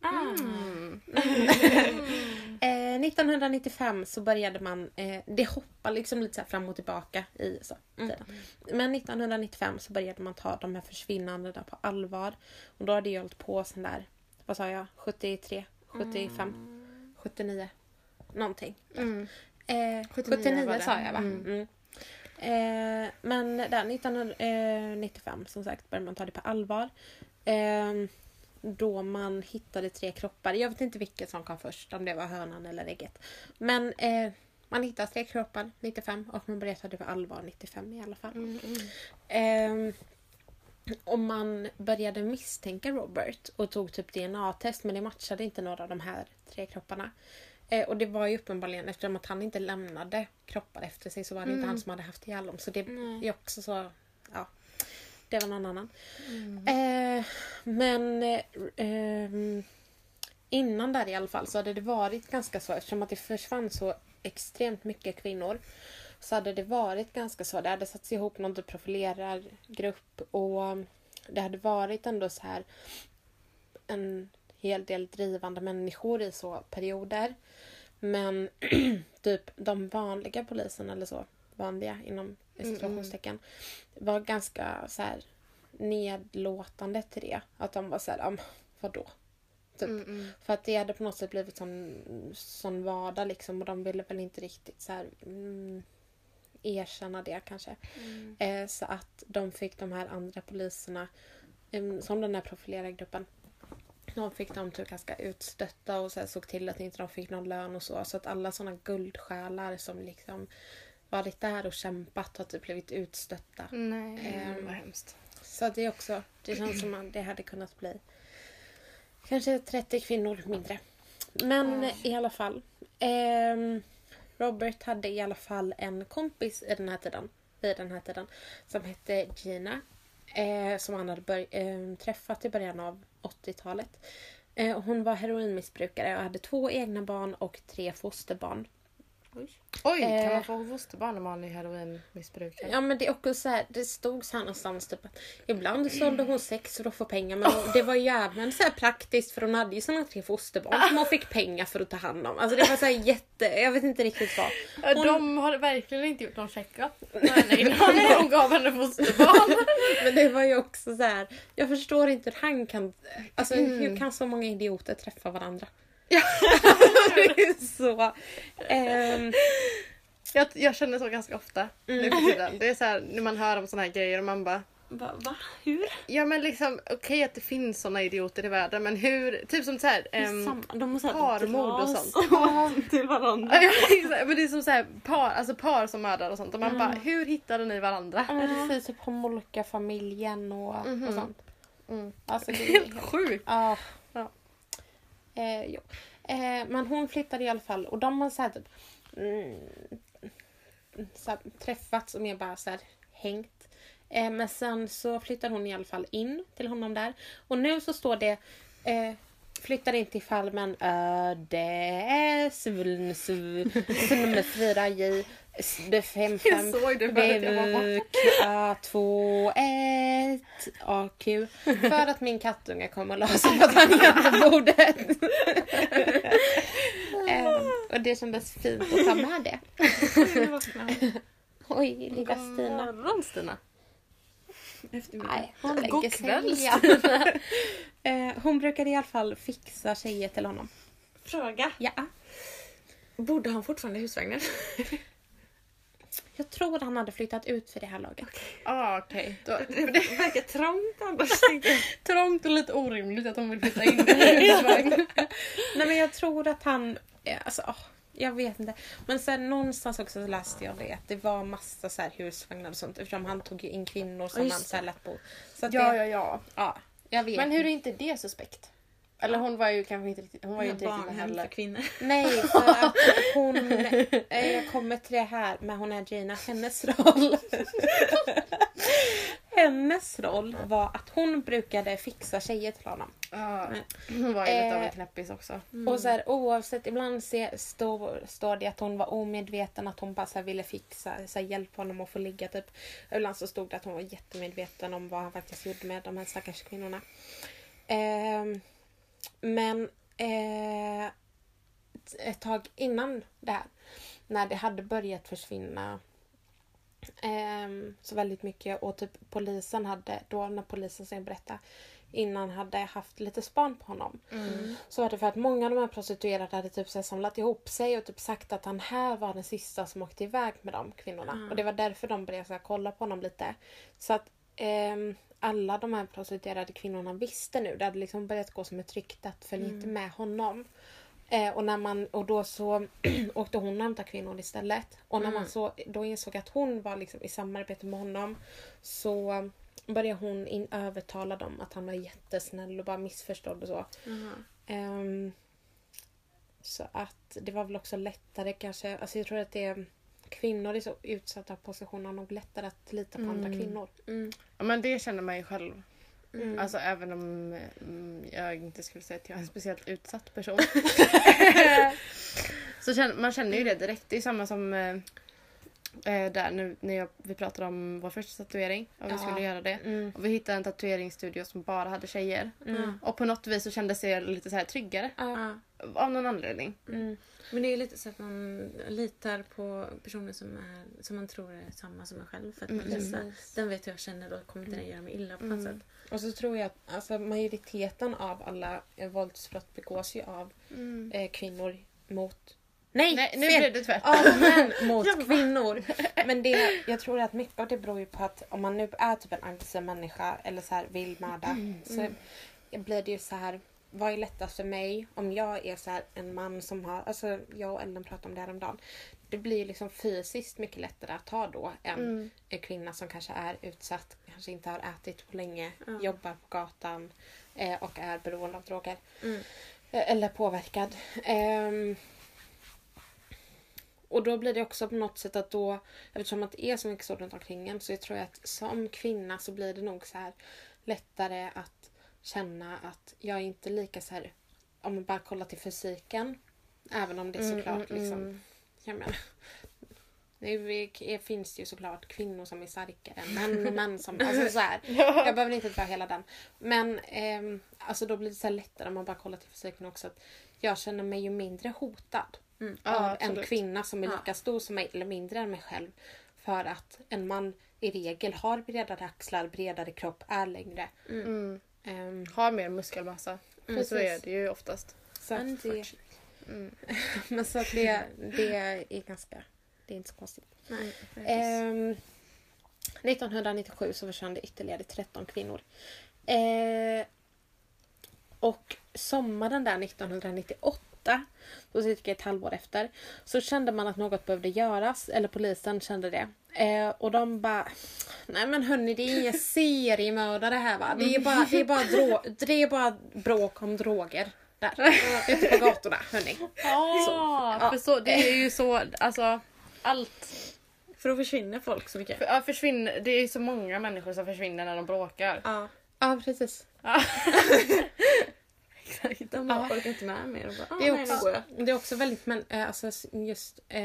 Ah.
Mm.
Eh, 1995 så började man, eh, det hoppar liksom lite så fram och tillbaka i så,
Mm.
tiden. Men 1995 så började man ta de här försvinnandena på allvar. Och då hade jag hållit på sen där, vad sa jag, 73, 75, 79, någonting.
Mm.
Eh,
79
79
var det.
sa jag va?
Mm.
Mm. Eh, men där 1995 som sagt började man ta det på allvar. Eh, då man hittade tre kroppar. Jag vet inte vilket som kom först, om det var hönan eller ägget. Men eh, man hittade tre kroppar 95 och man började ta det på allvar 95 i alla fall.
Mm.
Ehm, och man började misstänka Robert och tog typ DNA-test men det matchade inte några av de här tre kropparna. Eh, och det var ju uppenbarligen eftersom att han inte lämnade kroppar efter sig så var det inte
Mm.
han som hade haft ihjäl dem. Så det är också så, ja. Det var någon annan.
Mm.
Eh, men eh, ehm, innan där i alla fall så hade det varit ganska så eftersom att det försvann så extremt mycket kvinnor. Så hade det varit ganska så. Det hade satts ihop någon typ profilerargrupp och det hade varit ändå så här en hel del drivande människor i så perioder. Men typ de vanliga poliserna eller så, vanliga inom
Mm,
situationstecken, var ganska så här nedlåtande till det. Att de var så här, "Ja, vadå? Typ.
Mm, mm.
För att det hade på något sätt blivit som sån vardag liksom och de ville väl inte riktigt så här, mm, erkänna det kanske.
Mm.
Eh, så att de fick de här andra poliserna, em, som den här profilerargruppen, de fick dem typ ganska utstötta och så här, såg till att inte de fick någon lön och så. Så att alla såna guldsjälar som liksom varit där och kämpat har typ blivit utstötta.
Nej,
Ehm,
vad hemskt.
Så det är också, det känns som att det hade kunnat bli kanske 30 kvinnor mindre. Men i alla fall. ehm, Robert hade i alla fall en kompis i den här tiden, vid den här tiden som hette Gina. Eh, som han hade bör- eh, träffat i början av 80-talet. Eh, hon var heroinmissbrukare och hade två egna barn och tre fosterbarn.
Oj.
Kan
Eh.
man få fosterbarn när man är heroinmissbrukare?
Ja men det är också så här, det stod så här någonstans typ att ibland sålde hon sex för att få pengar men det var ju även så här praktiskt för hon hade ju såna tre fosterbarn som hon fick pengar för att ta hand om. Alltså det var så jätte, jag vet inte riktigt vad. Hon-
De har verkligen inte gjort någon checkup Nej, nej, innan hon gav henne fosterbarn.
Men det var ju också så här, jag förstår inte hur han kan, alltså
Mm.
hur kan så många idioter träffa varandra? det är så. ehm,
Jag, jag känner så ganska ofta nu
Mm.
för tiden. Det är så här, när man hör om såna här grejer och man bara
Va? va? Hur?
Ja men liksom okej att det finns såna idioter i världen men hur, typ som så här, ehm,
de måste ha
parmord och sånt.
till varandra.
Ja, men det är som så här, par, alltså par som mördar och sånt och man
Mm.
bara hur hittade ni varandra?
ja, men precis, typ Homolka-familjen och,
Mhm.
och sånt.
Mm.
Alltså, det är
Helt sjukt!
Ja. Eh, jo. Eh, men hon flyttade i alla fall och de har så här typ mm, så här, träffats och mer bara så här hängt. Eh, men sen så flyttade hon i alla fall in till honom där. Och nu så står det eh, flyttar in till Falmen öde svuln nummer 4 j det 5 5
Jag såg det förut, jag bara,
BVK 2 1 AQ för att min kattunge kom och la sig på tangentbordet. Ehm, och det kändes fint att ta med det. Oj, lilla Stina.
morgon Stina.
Nej, hon lägger
God kväll,
igen. Eh, Hon brukade i alla fall fixa tjejer till honom.
Fråga.
Ja.
Borde han fortfarande husvagnen?
Jag tror han hade flyttat ut för det här laget.
Ah, okej. Då-
Det verkar trångt annars.
Trångt och lite orimligt att de vill flytta in i.
Nej men jag tror att han, eh, alltså åh, jag vet inte. Men sen någonstans också så läste jag det att det var massa så här husvagnar och sånt eftersom han tog ju in kvinnor som
just
han så här lät bo. Så att
Ja,
det,
ja, ja.
ja, jag vet.
Men hur är inte det suspekt? Eller hon var ju kanske inte riktigt, hon var ju inte riktigt med
Barnhem för
heller.
kvinnor.
Nej, för att hon... eh, Jag kommer till det här med hon är Gina. Hennes roll. Hennes roll var att hon brukade fixa tjejer till honom.
Ja, hon var ju lite av en
Eh,
knäppis också.
Och så här, oavsett, ibland se, står, står det att hon var omedveten, att hon bara så här, ville fixa, så här, hjälpa honom att få ligga typ. Ibland så stod det att hon var jättemedveten om vad han faktiskt gjorde med de här stackars kvinnorna. Ehm, men eh, ett tag innan det här, när det hade börjat försvinna ehm, så väldigt mycket och typ polisen hade, då när polisen sen berättade innan hade haft lite span på honom. Så var det för att många av de här prostituerade hade typ så samlat ihop sig och typ sagt att han här var den sista som åkte iväg med de kvinnorna.
Mm.
Och det var därför de började så kolla på honom lite. Så att ehm, alla de här prostituerade kvinnorna visste nu. Det hade liksom börjat gå som ett rykte att följ inte med honom. Eh, och, när man, och då så åkte hon och hämtade kvinnor istället. Och när man så, då insåg att hon var liksom i samarbete med honom så började hon in, övertala dem att han var jättesnäll och bara missförstådd och så. Ehm, så att det var väl också lättare kanske, alltså jag tror att det är kvinnor i så utsatta positioner har nog lättare att lita på andra
Mm.
kvinnor.
Ja, men det känner man ju själv.
Mm.
Alltså även om mm, jag inte skulle säga att jag är en speciellt utsatt person. så känner, man känner ju det direkt. Det är samma som eh, eh, där nu när jag, vi pratade om vår första tatuering. Om vi
Ja.
skulle göra det.
Mm.
Och vi hittade en tatueringsstudio som bara hade tjejer.
Mm.
Och på något vis så kändes det lite så här tryggare.
Ja.
Av någon anledning.
Mm.
Men det är lite så att man litar på personer som, är, som man tror är samma som en själv. För att man
Mm.
mm. den vet jag känner och kommer inte den göra mig illa på något
Mm.
sätt.
Och så tror jag att alltså, majoriteten av alla eh, våldsbrott begås ju av eh, kvinnor mot... Nej,
Nej, nu
fel!
blev det tvärtom.
Av män mot kvinnor. Men det, jag tror att mycket av det beror ju på att om man nu är typ en aggressiv människa eller så här vill mörda så blir det ju så här vad är lättast för mig om jag är så här en man som har, alltså jag och Ellen pratade om det häromdagen. Det blir liksom fysiskt mycket lättare att ta då än
Mm.
en kvinna som kanske är utsatt, kanske inte har ätit på länge,
Ja.
jobbar på gatan eh, och är beroende av droger.
Mm.
Eh, Eller påverkad. Ehm, och då blir det också på något sätt att då, eftersom att det är så mycket så runt omkring en, så jag tror jag att som kvinna så blir det nog så här lättare att känna att jag är inte lika så här, om man bara kollar till fysiken, även om det är såklart
Mm, mm,
liksom,
mm.
jag menar, det är- finns ju såklart kvinnor som är starkare än män män som, alltså så här. Jag behöver inte dra hela den. Men ehm, alltså då blir det så lättare om man bara kollar till fysiken också. Att jag känner mig ju mindre hotad
Mm.
Ja,
av en
absolut.
kvinna som är
Ja.
lika stor som mig eller mindre än mig själv. För att en man i regel har bredare axlar, bredare kropp, är längre.
Mm.
Ehm,
Har mer muskelmassa.
Mm,
så är det ju oftast.
så att det,
Mm.
Men så att det, det är ganska... Det är inte så konstigt.
Nej,
Ehm, 1997 så försvann det ytterligare 13 kvinnor. Eh, och sommaren där 1998, då cirka ett halvår efter, så kände man att något behövde göras, eller polisen kände det. Eh, och de bara, nej men hörni det är ingen seriemördare här va. Det är bara, det är bara, drå- det är bara bråk om droger där. Ute på gatorna hörni.
Ja,
Ja.
för så, det är ju så, alltså allt.
För då försvinner folk så mycket.
För, ja, försvinner, det är ju så många människor som försvinner när de bråkar.
Ja.
Ja precis.
Ja.
De bara orkar inte med mer och bara,
Det är,
ah, nej,
också, det är också väldigt, men eh, alltså just eh,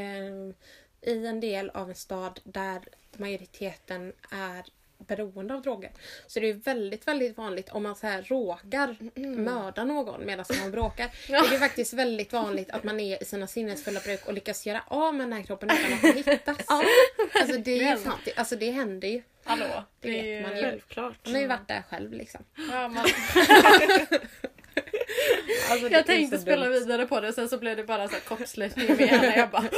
i en del av en stad där majoriteten är beroende av droger. Så det är väldigt, väldigt vanligt om man så här råkar mörda någon medan man bråkar.
Ja.
Det är faktiskt väldigt vanligt att man är i sina sinnesfulla bruk och lyckas göra av med den här kroppen utan att den hittas. Alltså det, är ju fan, det- alltså det händer ju.
Hallå.
Det vet
är
man
ju-
ju.
Självklart.
Man har ju varit där själv liksom.
Ja, man,
Alltså,
jag tänkte spela
dumt.
vidare på det sen så blev det bara så här koppsluttning med henne. Jag bara,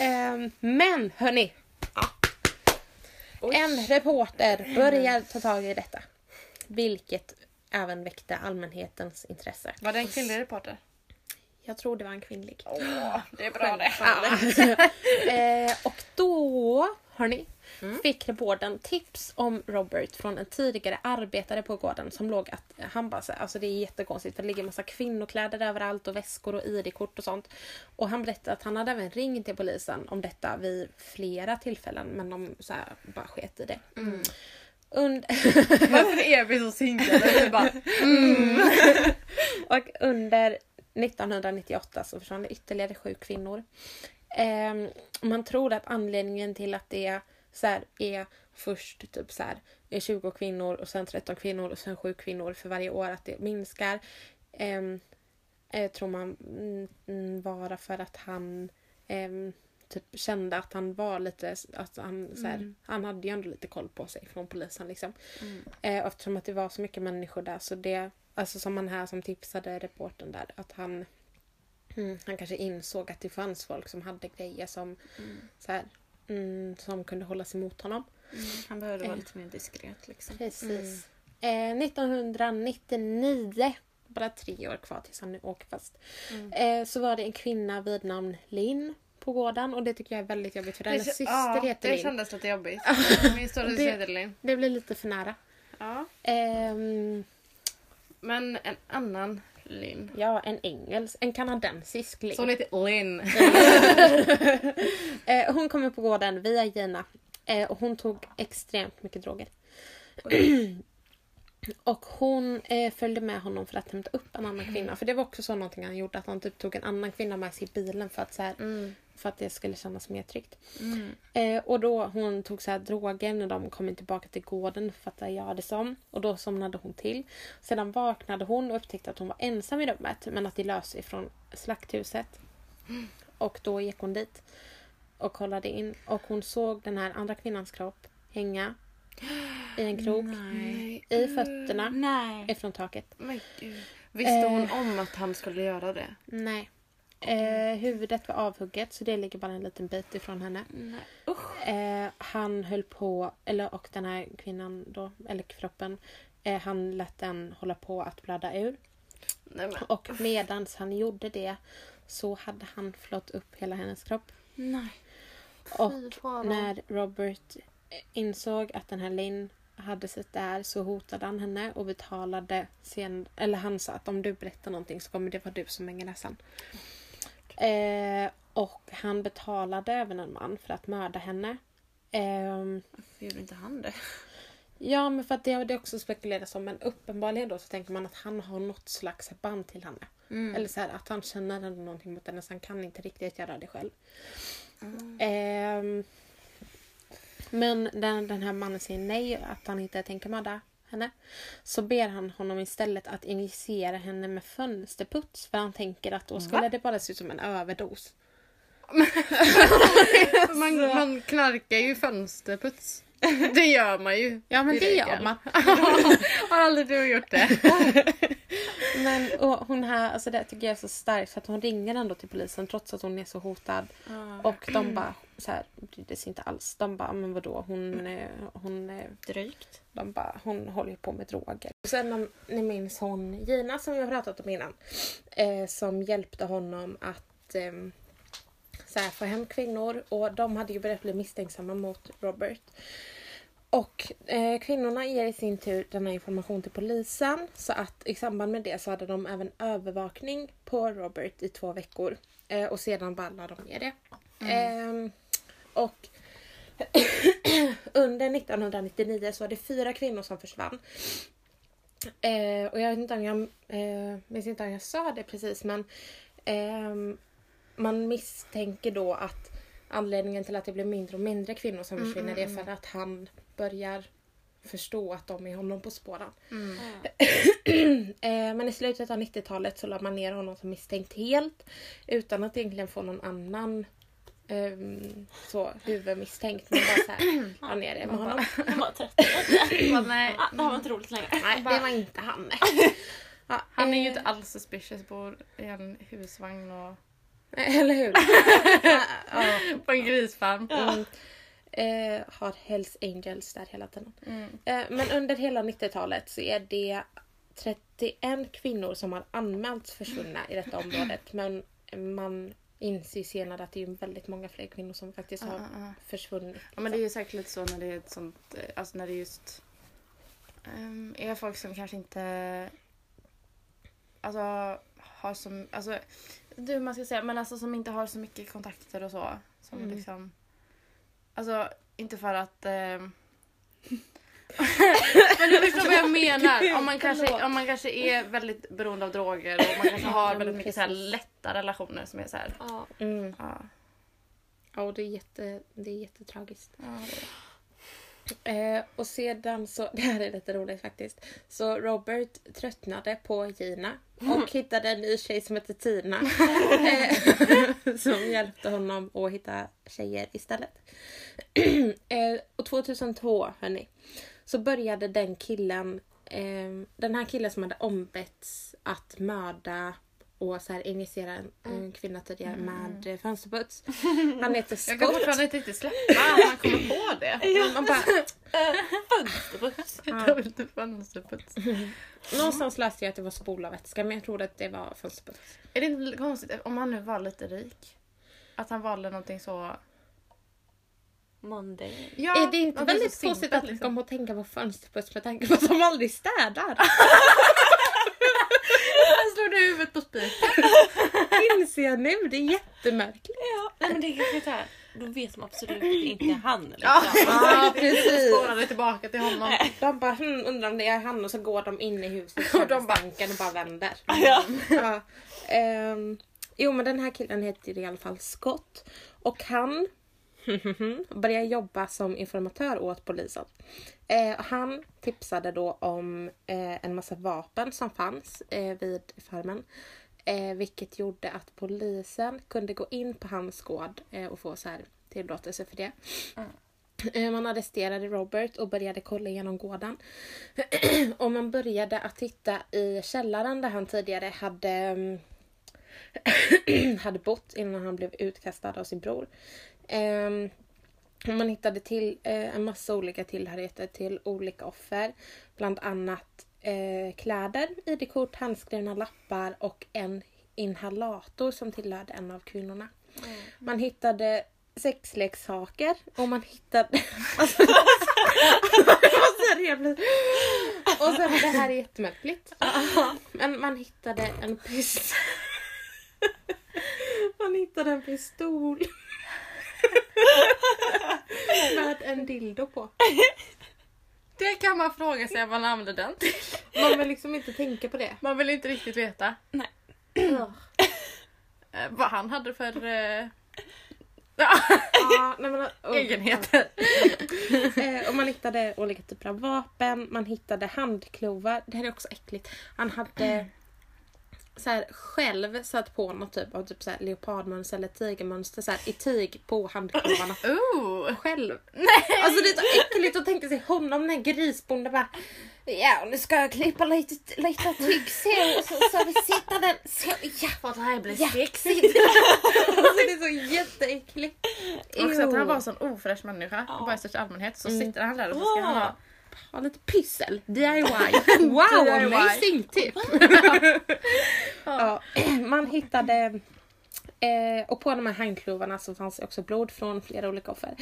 Ehm, men hörni.
Oj.
En reporter börjar ta tag i detta. Vilket även väckte allmänhetens intresse.
var det en kvinnlig reporter?
Jag tror det var en kvinnlig.
Åh, det är bra det.
eh, och då, hörni, fick reportern tips om Robert från en tidigare arbetare på gården som låg att han bara så alltså det är jättekonstigt för det ligger massa kvinnokläder överallt och väskor och ID-kort och sånt. Och han berättade att han hade även ringt till polisen om detta vid flera tillfällen men de så här, bara sket i det. Und-
Varför är vi så synkade? Vi bara,
Och under 1998 så försvann det ytterligare sju kvinnor. Ehm, man tror att anledningen till att det så här, är först typ så här, är 20 kvinnor och sen 13 kvinnor och sen 7 kvinnor för varje år att det minskar. ehm, eh, tror man mm, mm, vara för att han ehm, typ kände att han var lite, att han, så här, han hade ju ändå lite koll på sig från polisen liksom. Eh, och eftersom att det var så mycket människor där så det, alltså som han här som tipsade reporten där, att han mm, han kanske insåg att det fanns folk som hade grejer som så här, mm, som kunde hållas emot honom.
Han behövde vara
Eh.
lite mer diskret liksom.
Precis. Eh, 1999, bara tre år kvar tills han åker fast, eh, så var det en kvinna vid namn Linn på gården och det tycker jag är väldigt jobbigt för hennes syster
ja,
heter
det
Linn.
kändes lite jobbigt. Min stora
Det-
syster heter Linn.
Det blir lite för nära.
Ja.
Ehm,
Men en annan Linn.
ja, en engelsk, en kanadensisk Linn.
Så hon heter Linn.
Eh, hon kommer på gården via Gina eh, och hon tog extremt mycket droger. och hon eh, följde med honom för att hämta upp en annan kvinna. För det var också så någonting han gjorde, att han typ tog en annan kvinna med sig i bilen för att, så här,
Mm.
För att det skulle kännas mer tryggt.
Mm.
Eh, och då hon tog så här droger när de kom tillbaka till gården, fattar jag det som. Och då somnade hon till. Sedan vaknade hon och upptäckte att hon var ensam i rummet men att det lös ifrån slakthuset. Och då gick hon dit och kollade in och hon såg den här andra kvinnans kropp hänga i en krok
Nej.
i fötterna
Nej.
ifrån taket.
Visste hon
Eh.
om att han skulle göra det?
Nej. Eh, huvudet var avhugget så det ligger bara en liten bit ifrån henne. Eh, han höll på, eller och den här kvinnan då, eller kroppen, eh, han lät den hålla på att blöda ur.
Nej, men.
Och medans han gjorde det så hade han flått upp hela hennes kropp.
Nej.
Och när Robert insåg att den här Linn hade sett det här så hotade han henne och betalade sen, eller han sa att om du berättar någonting så kommer det vara du som hänger näsan. Eh, och han betalade även en man för att mörda henne. Ehm,
Varför gjorde inte han det?
Ja, men för att det har det också spekulerats om. Men uppenbarligen då så tänker man att han har något slags band till henne.
Mm.
Eller så här, att han känner ändå någonting mot henne så han kan inte riktigt göra det själv. Ehm, men den, den här mannen säger nej, att han inte tänker mörda henne. Så ber han honom istället att injicera henne med fönsterputs. För han tänker att då skulle
Va?
det bara se ut som en överdos.
Man, man knarkar ju fönsterputs. Det gör man ju.
Ja men det gör man.
Har aldrig du gjort det?
Men och hon här, alltså det tycker jag är så starkt för att hon ringer ändå till polisen trots att hon är så hotad. Och de bara så här, brydde sig inte alls. De bara, men vadå, hon, eh, hon, eh,
Drygt.
de bara, hon håller ju på med droger. Och sen om ni minns hon Gina som vi har pratat om innan. Eh, som hjälpte honom att eh, så här, få hem kvinnor och de hade ju börjat bli misstänksamma mot Robert. Och eh, kvinnorna ger i sin tur denna information till polisen så att i samband med det så hade de även övervakning på Robert i två veckor. Eh, och sedan la de ner det. Ehm, och under 1999 så var det fyra kvinnor som försvann. Eh, och jag vet inte om jag, eh, minns inte om jag sa det precis men ehm, man misstänker då att anledningen till att det blir mindre och mindre kvinnor som försvinner det är för att han börjar förstå att de är honom på spåren.
Mm.
Eh, men i slutet av 90-talet så la man ner honom som misstänkt helt utan att egentligen få någon annan ehm, så, huvudmisstänkt. Men bara så här, la ner det med honom.
Han var 30.
Men nej,
Ah, det här var inte roligt längre.
Nej, det var inte han. Ja,
han är ju
eh,
inte alls suspicious, bor i en husvagn och
Eller hur?
på en grisfarm.
Mm. Eh, har Hells Angels där hela tiden.
Mm.
Eh, men under hela 90-talet så är det 31 kvinnor som har anmälts försvunna i detta området. Men man inser senare att det är väldigt många fler kvinnor som faktiskt har
Ja, ja, ja.
försvunnit.
Ja men det är ju säkert lite så när det är ett sånt, eh, alltså när det just um, är folk som kanske inte alltså har som, alltså inte hur man ska säga men alltså som inte har så mycket kontakter och så. Som
Mm.
liksom, alltså inte för att ehm, men du förstår vad jag menar. Om man, kanske, om man kanske är väldigt beroende av droger och man kanske har väldigt mycket så här lätta relationer som är så här.
Ja.
Mm.
Ja,
Ja, och det är, jätte, det är jättetragiskt.
ja, det-
Eh, och sedan så, det här är lite roligt faktiskt. Så Robert tröttnade på Gina och hittade en ny tjej som heter Tina. eh, som hjälpte honom att hitta tjejer istället. eh, och 2002 hörni, så började den killen, eh, den här killen som hade ombetts att mörda och så här injicera en, en kvinna tidigare med eh, fönsterputs. Han heter
Jag kan
Scott.
fortfarande inte släppa att man kommer på det.
Man bara,
Fönsterputs.
Dubbelt fönsterputs.
Någonstans läste jag att det var spolarvätska men jag tror att det var fönsterputs.
Är det inte konstigt om han nu var lite rik? Att han valde någonting så...
Monday.
Ja,
är det inte väldigt konstigt att
liksom.
komma och tänka på fönsterputs med tanke på att de aldrig städar?
Du huvudet på spiken.
Inser jag nu, det är jättemärkligt.
Ja, nej, men det är så här. Då vet de absolut att det inte är han. Liksom.
Ja.
Ja precis.
Spårade tillbaka till honom.
De bara hm, undrar om det är han och så går de in i huset
Och de
stanken och bara vänder.
Ja.
Ja. Ehm, jo men den här killen heter i alla fall Scott. Och han började jobba som informatör åt polisen. Eh, han tipsade då om eh, en massa vapen som fanns eh, vid farmen. Eh, vilket gjorde att polisen kunde gå in på hans gård eh, och få så här tillåtelse för det. Eh, Man arresterade Robert och började kolla igenom gården. och man började att titta i källaren där han tidigare hade, mm, hade bott innan han blev utkastad av sin bror. Och man hittade till eh, en massa olika tillhörigheter till olika offer. Bland annat eh, kläder, ID-kort, handskrivna lappar och en inhalator som tillhörde en av kvinnorna. Man hittade sexleksaker och man hittade... Alltså, och sen, det här är jättemärkligt. Men man hittade en pistol. Man hittade en pistol. Med en dildo på.
Det kan man fråga sig vad man använder den till.
Man vill liksom inte tänka på det.
Man vill inte riktigt veta eh, vad han hade för eh, ja,
Ja, nej men, oh,
egenheter.
Eh, och man hittade olika typer av vapen, man hittade handklovar. Det här är också äckligt. Han hade så här, själv satt på något typ av typ så här, leopardmönster eller tigermönster så här, i tyg på handklovarna.
Ooh.
Själv. Alltså det är så äckligt att tänka sig honom, den här grisbonden bara Ja, nu ska jag klippa lite, lite tyg så och så, så vi sätter den så. Ja,
att det här blir
Ja.
sexigt.
alltså, det är så jätteäckligt.
Också att han var en sån ofräsch människa,
Ja.
bara i största allmänhet. Så
Mm.
sitter han där och så ska han ha
Ha lite pyssel. DIY. Wow,
DIY.
amazing tip! ja, man hittade Eh, och på de här handklovarna så fanns det också blod från flera olika offer.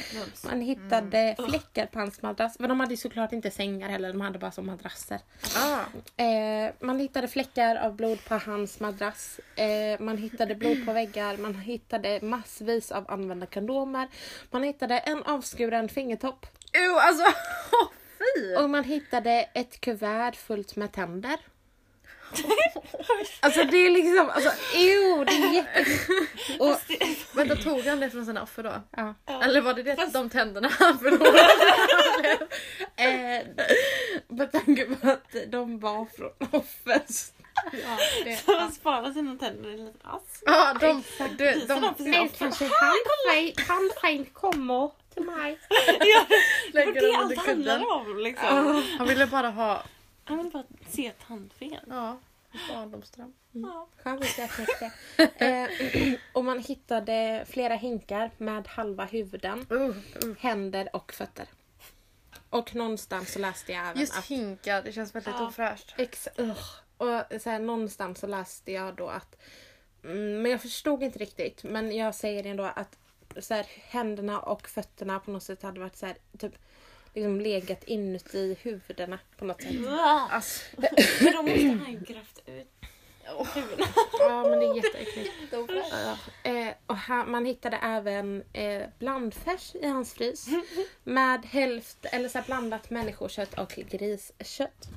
Man hittade fläckar på hans madrass. Men de hade såklart inte sängar heller, de hade bara som madrasser.
Ah,
Eh, man hittade fläckar av blod på hans madrass. Eh, man hittade blod på väggar. Man hittade massvis av använda kondomer. Man hittade en avskuren fingertopp.
Ew, alltså fy!
Och man hittade ett kuvert fullt med tänder. alltså det är liksom, alltså ew, det är jätte... Och,
Vänta, tog han det från sina offer då?
ja.
Eller var det det,
Fast-
de tänderna han förlorade?
eh, med tanke på att de var från offers. Ja, det,
Så han sparar sina tänder i en liten ask.
Ja, de, de, de,
dem för sina
nu
offer.
kanske handfejn, handfejn kommer till mig.
Ja, det var det allt handlade om liksom.
Han ville bara ha
Han ville bara se ett tandfen.
ja, barndomsdröm.
Ja.
Jag tänkte. eh, och man hittade flera hinkar med halva huvuden,
Uh, uh.
händer och fötter. Och någonstans så läste jag även
Just
att...
hinkar, det känns väldigt
Ja.
ofräscht.
Ex, ugh. och så här, någonstans så läste jag då att... Mm, men jag förstod inte riktigt. Men jag säger ändå att så här, händerna och fötterna på något sätt hade varit så här, typ liksom legat inuti huvudena på något sätt.
Alltså,
Men de måste ha grävt ut huvudena.
Ja men det är jätteäckligt. Ja. Eh, och han, man hittade även eh, blandfärs i hans frys. Med hälft, eller så här blandat människokött och griskött.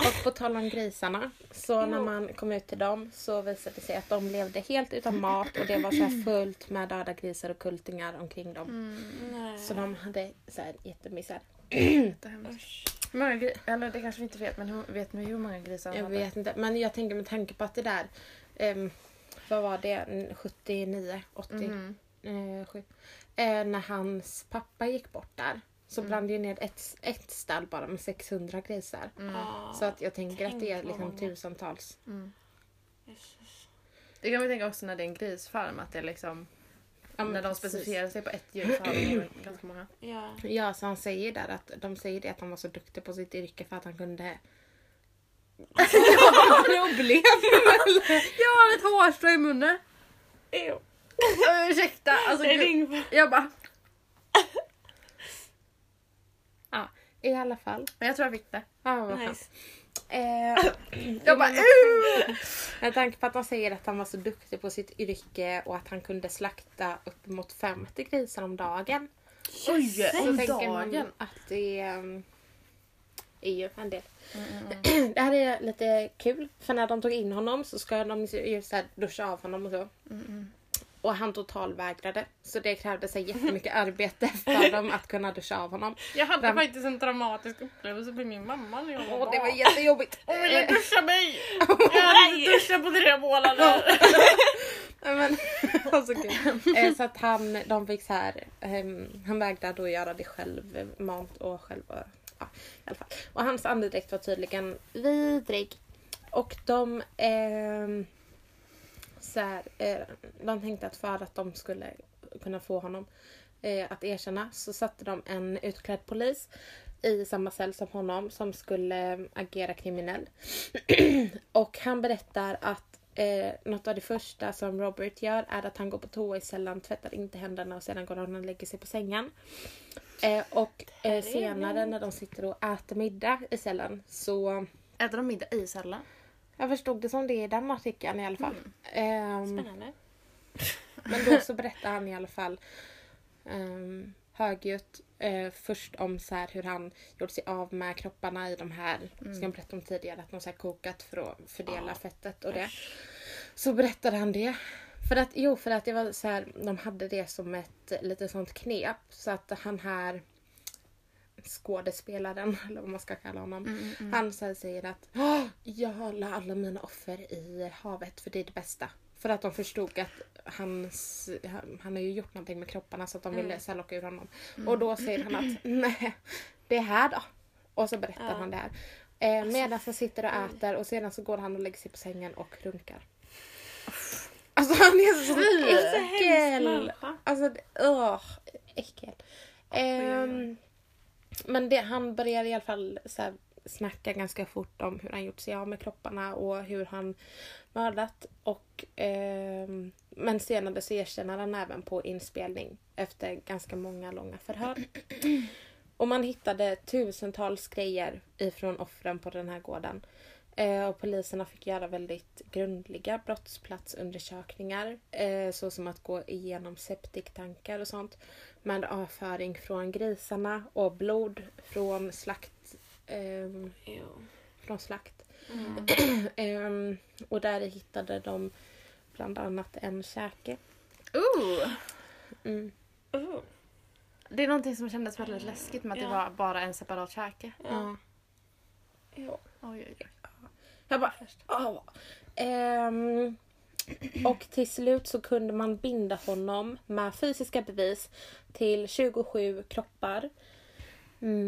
Och på tal om grisarna, så när man kom ut till dem så visade det sig att de levde helt utan mat och det var så här fullt med döda grisar och kultingar omkring dem.
mm.
Så de hade så här
jättehemskt. Hur många gri- eller det kanske vi inte vet, men hur, vet ni hur många grisar
Jag
hade?
vet inte, men jag tänker med tanke på att det där, ehm, vad var det, 79, 80?
Mhm.
eh, sju, eh, när hans pappa gick bort där så
Mm.
brann det ju ner ett, ett stall bara med 600 grisar.
Mm.
Ja.
Så att jag tänker att det är
Tänk
liksom tusentals.
Mm. Det kan vi tänka också när det är en grisfarm, att det är liksom
Ja,
när de specificerar sig på ett djur så har de ganska många.
Ja.
Ja, så han säger där att de säger det att han var så duktig på sitt yrke för att han kunde... Problem!
Jag har ett hårstrå i munnen! Ursäkta, alltså. Jag bara,
I alla fall.
men jag tror jag fick det.
Ja, vad.
Nice.
Eh,
Jag bara, uh!
med tanke på att de säger att han var så duktig på sitt yrke och att han kunde slakta upp mot 50 grisar om dagen.
Oj, om
tänker man
dagen.
att det um, är ju en del.
Mm.
Det här är lite kul för när de tog in honom så ska de ju så duscha av honom och så.
Mm.
Och han totalvägrade. Så det krävde sig jättemycket arbete för dem att kunna duscha av honom.
Jag hade
Vem-
faktiskt en dramatisk upplevelse med min mamma när jag var
Och det var
barn.
jättejobbigt.
Hon ville
Eh,
duscha mig! Jag hade inte duschat på tre månader.
Men, alltså, kul. Eh, så att han, de fick så här, ehm, han vägrade då göra det själv, mat och själv. och- Ja, i alla fall. Och hans andedräkt var tydligen vidrig. Och de, ehm, så här, eh, de tänkte att för att de skulle kunna få honom eh, att erkänna så satte de en utklädd polis i samma cell som honom som skulle eh, agera kriminell. och han berättar att eh, något av det första som Robert gör är att han går på toa i cellen, tvättar inte händerna och sedan går han och lägger sig på sängen. Eh, och eh, senare när de sitter och äter middag i cellen så
Äter de middag i cellen?
Jag förstod det som det i den artikeln i alla fall. Ehm,
Spännande.
men då så berättar han i alla fall um, högljutt eh, först om så här hur han gjort sig av med kropparna i de här, som jag berättade om tidigare, att de så kokat för att fördela
Ja.
fettet och det. Så berättade han det. För att, jo, för att det var så här, de hade det som ett lite sånt knep. Så att han här skådespelaren, eller vad man ska kalla honom.
Mm, mm.
Han så säger att "Åh, jag la alla mina offer i havet för det är det bästa. För att de förstod att hans, han, har ju gjort någonting med kropparna så att de ville
Mm.
så locka ur honom. Och då säger han att nej, det här då? Och så berättar
Ja.
han det här. Eh, medan han sitter och äter och sedan så går han och lägger sig på sängen och runkar. Alltså han är så
Fy!
äckel!
människa.
Alltså, åh, äckel. Ehm, men det, han börjar i alla fall så här, snacka ganska fort om hur han gjort sig av med kropparna och hur han mördat. Och, eh, men senare så erkänner han även på inspelning efter ganska många långa förhör. Och man hittade tusentals grejer ifrån offren på den här gården. Eh, och poliserna fick göra väldigt grundliga brottsplatsundersökningar. Eh, så som att gå igenom septiktankar och sånt. Med avföring från grisarna och blod från slakt.
Jo.
från slakt.
Mm.
Ehm, och där hittade de bland annat en käke.
Ooh.
Mm.
Oh.
Det är någonting som kändes väldigt läskigt med att det
Ja.
var bara en separat käke.
Ja. Jo.
Oj, oj, oj.
Jag bara... Åh. Ehm, och till slut så kunde man binda honom med fysiska bevis till 27 kroppar.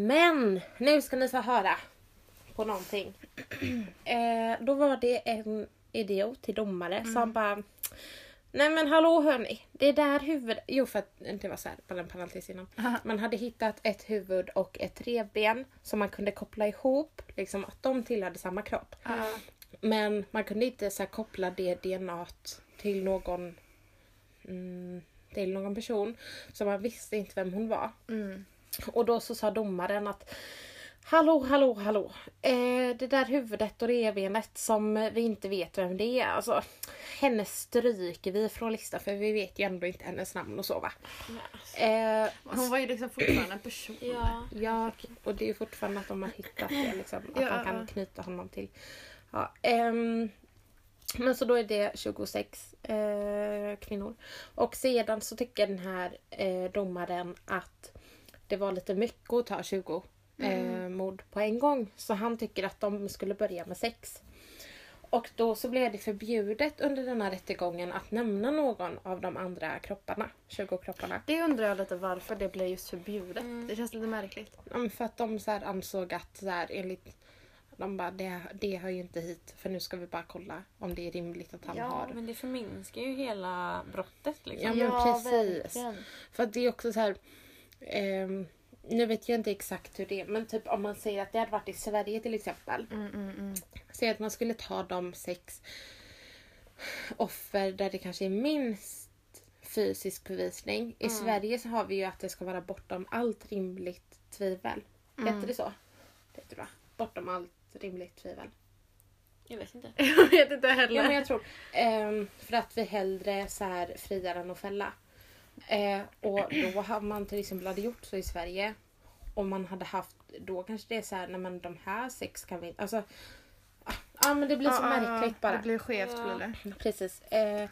Men nu ska ni få höra på någonting. Eh, då var det en idiot till domare som bara Nej men hallå hörni, det där huvudet... Jo för att det var så här, bara en parentes innan. Man hade hittat ett huvud och ett revben som man kunde koppla ihop, liksom att de tillhörde samma kropp.
Ja.
Men man kunde inte så här, koppla det DNA till någon mm, till någon person. Så man visste inte vem hon var.
Mm.
Och då så sa domaren att Hallå, hallå, hallå. Eh, det där huvudet och revbenet som vi inte vet vem det är. Alltså, henne stryker vi från listan för vi vet ju ändå inte hennes namn och så va.
Alltså.
Eh,
Hon var ju liksom fortfarande en person.
Ja.
Ja, och det är ju fortfarande att de har hittat det. Liksom, att
Ja.
de kan knyta honom till. Ja, ehm, men så då är det 26 eh, kvinnor. Och sedan så tycker den här eh, domaren att det var lite mycket att ta 20 eh, mord på en gång. Så han tycker att de skulle börja med sex. Och då så blev det förbjudet under den här rättegången att nämna någon av de andra kropparna, 20 kropparna.
Det undrar jag lite varför det blev just förbjudet.
Mm.
Det känns lite märkligt.
Ja, men För att de så här ansåg att så här, enligt de bara, det, det hör ju inte hit för nu ska vi bara kolla om det är rimligt att han
Ja,
har.
men det förminskar ju hela brottet liksom.
Ja, men precis.
verkligen.
För att det är också så här. ehm, nu vet jag inte exakt hur det är men typ om man säger att det hade varit i Sverige till exempel.
Mm, mm, mm.
Säg att man skulle ta de sex offer där det kanske är minst fysisk bevisning. I
Mm.
Sverige så har vi ju att det ska vara bortom allt rimligt tvivel.
Mm.
Heter det så? Det heter det va? Bortom allt rimligt tvivel.
Jag vet inte.
Jag vet inte heller.
Ja men jag tror ehm, för att vi hellre så här friar än att fälla. Eh, och då har man till exempel hade gjort så i Sverige. Om man hade haft, då kanske det är så här, nej men de här sex kan vi alltså. Ja ah, men det blir så
ja,
märkligt bara.
Det blir skevt
Ja.
blir det.
Precis. Eh,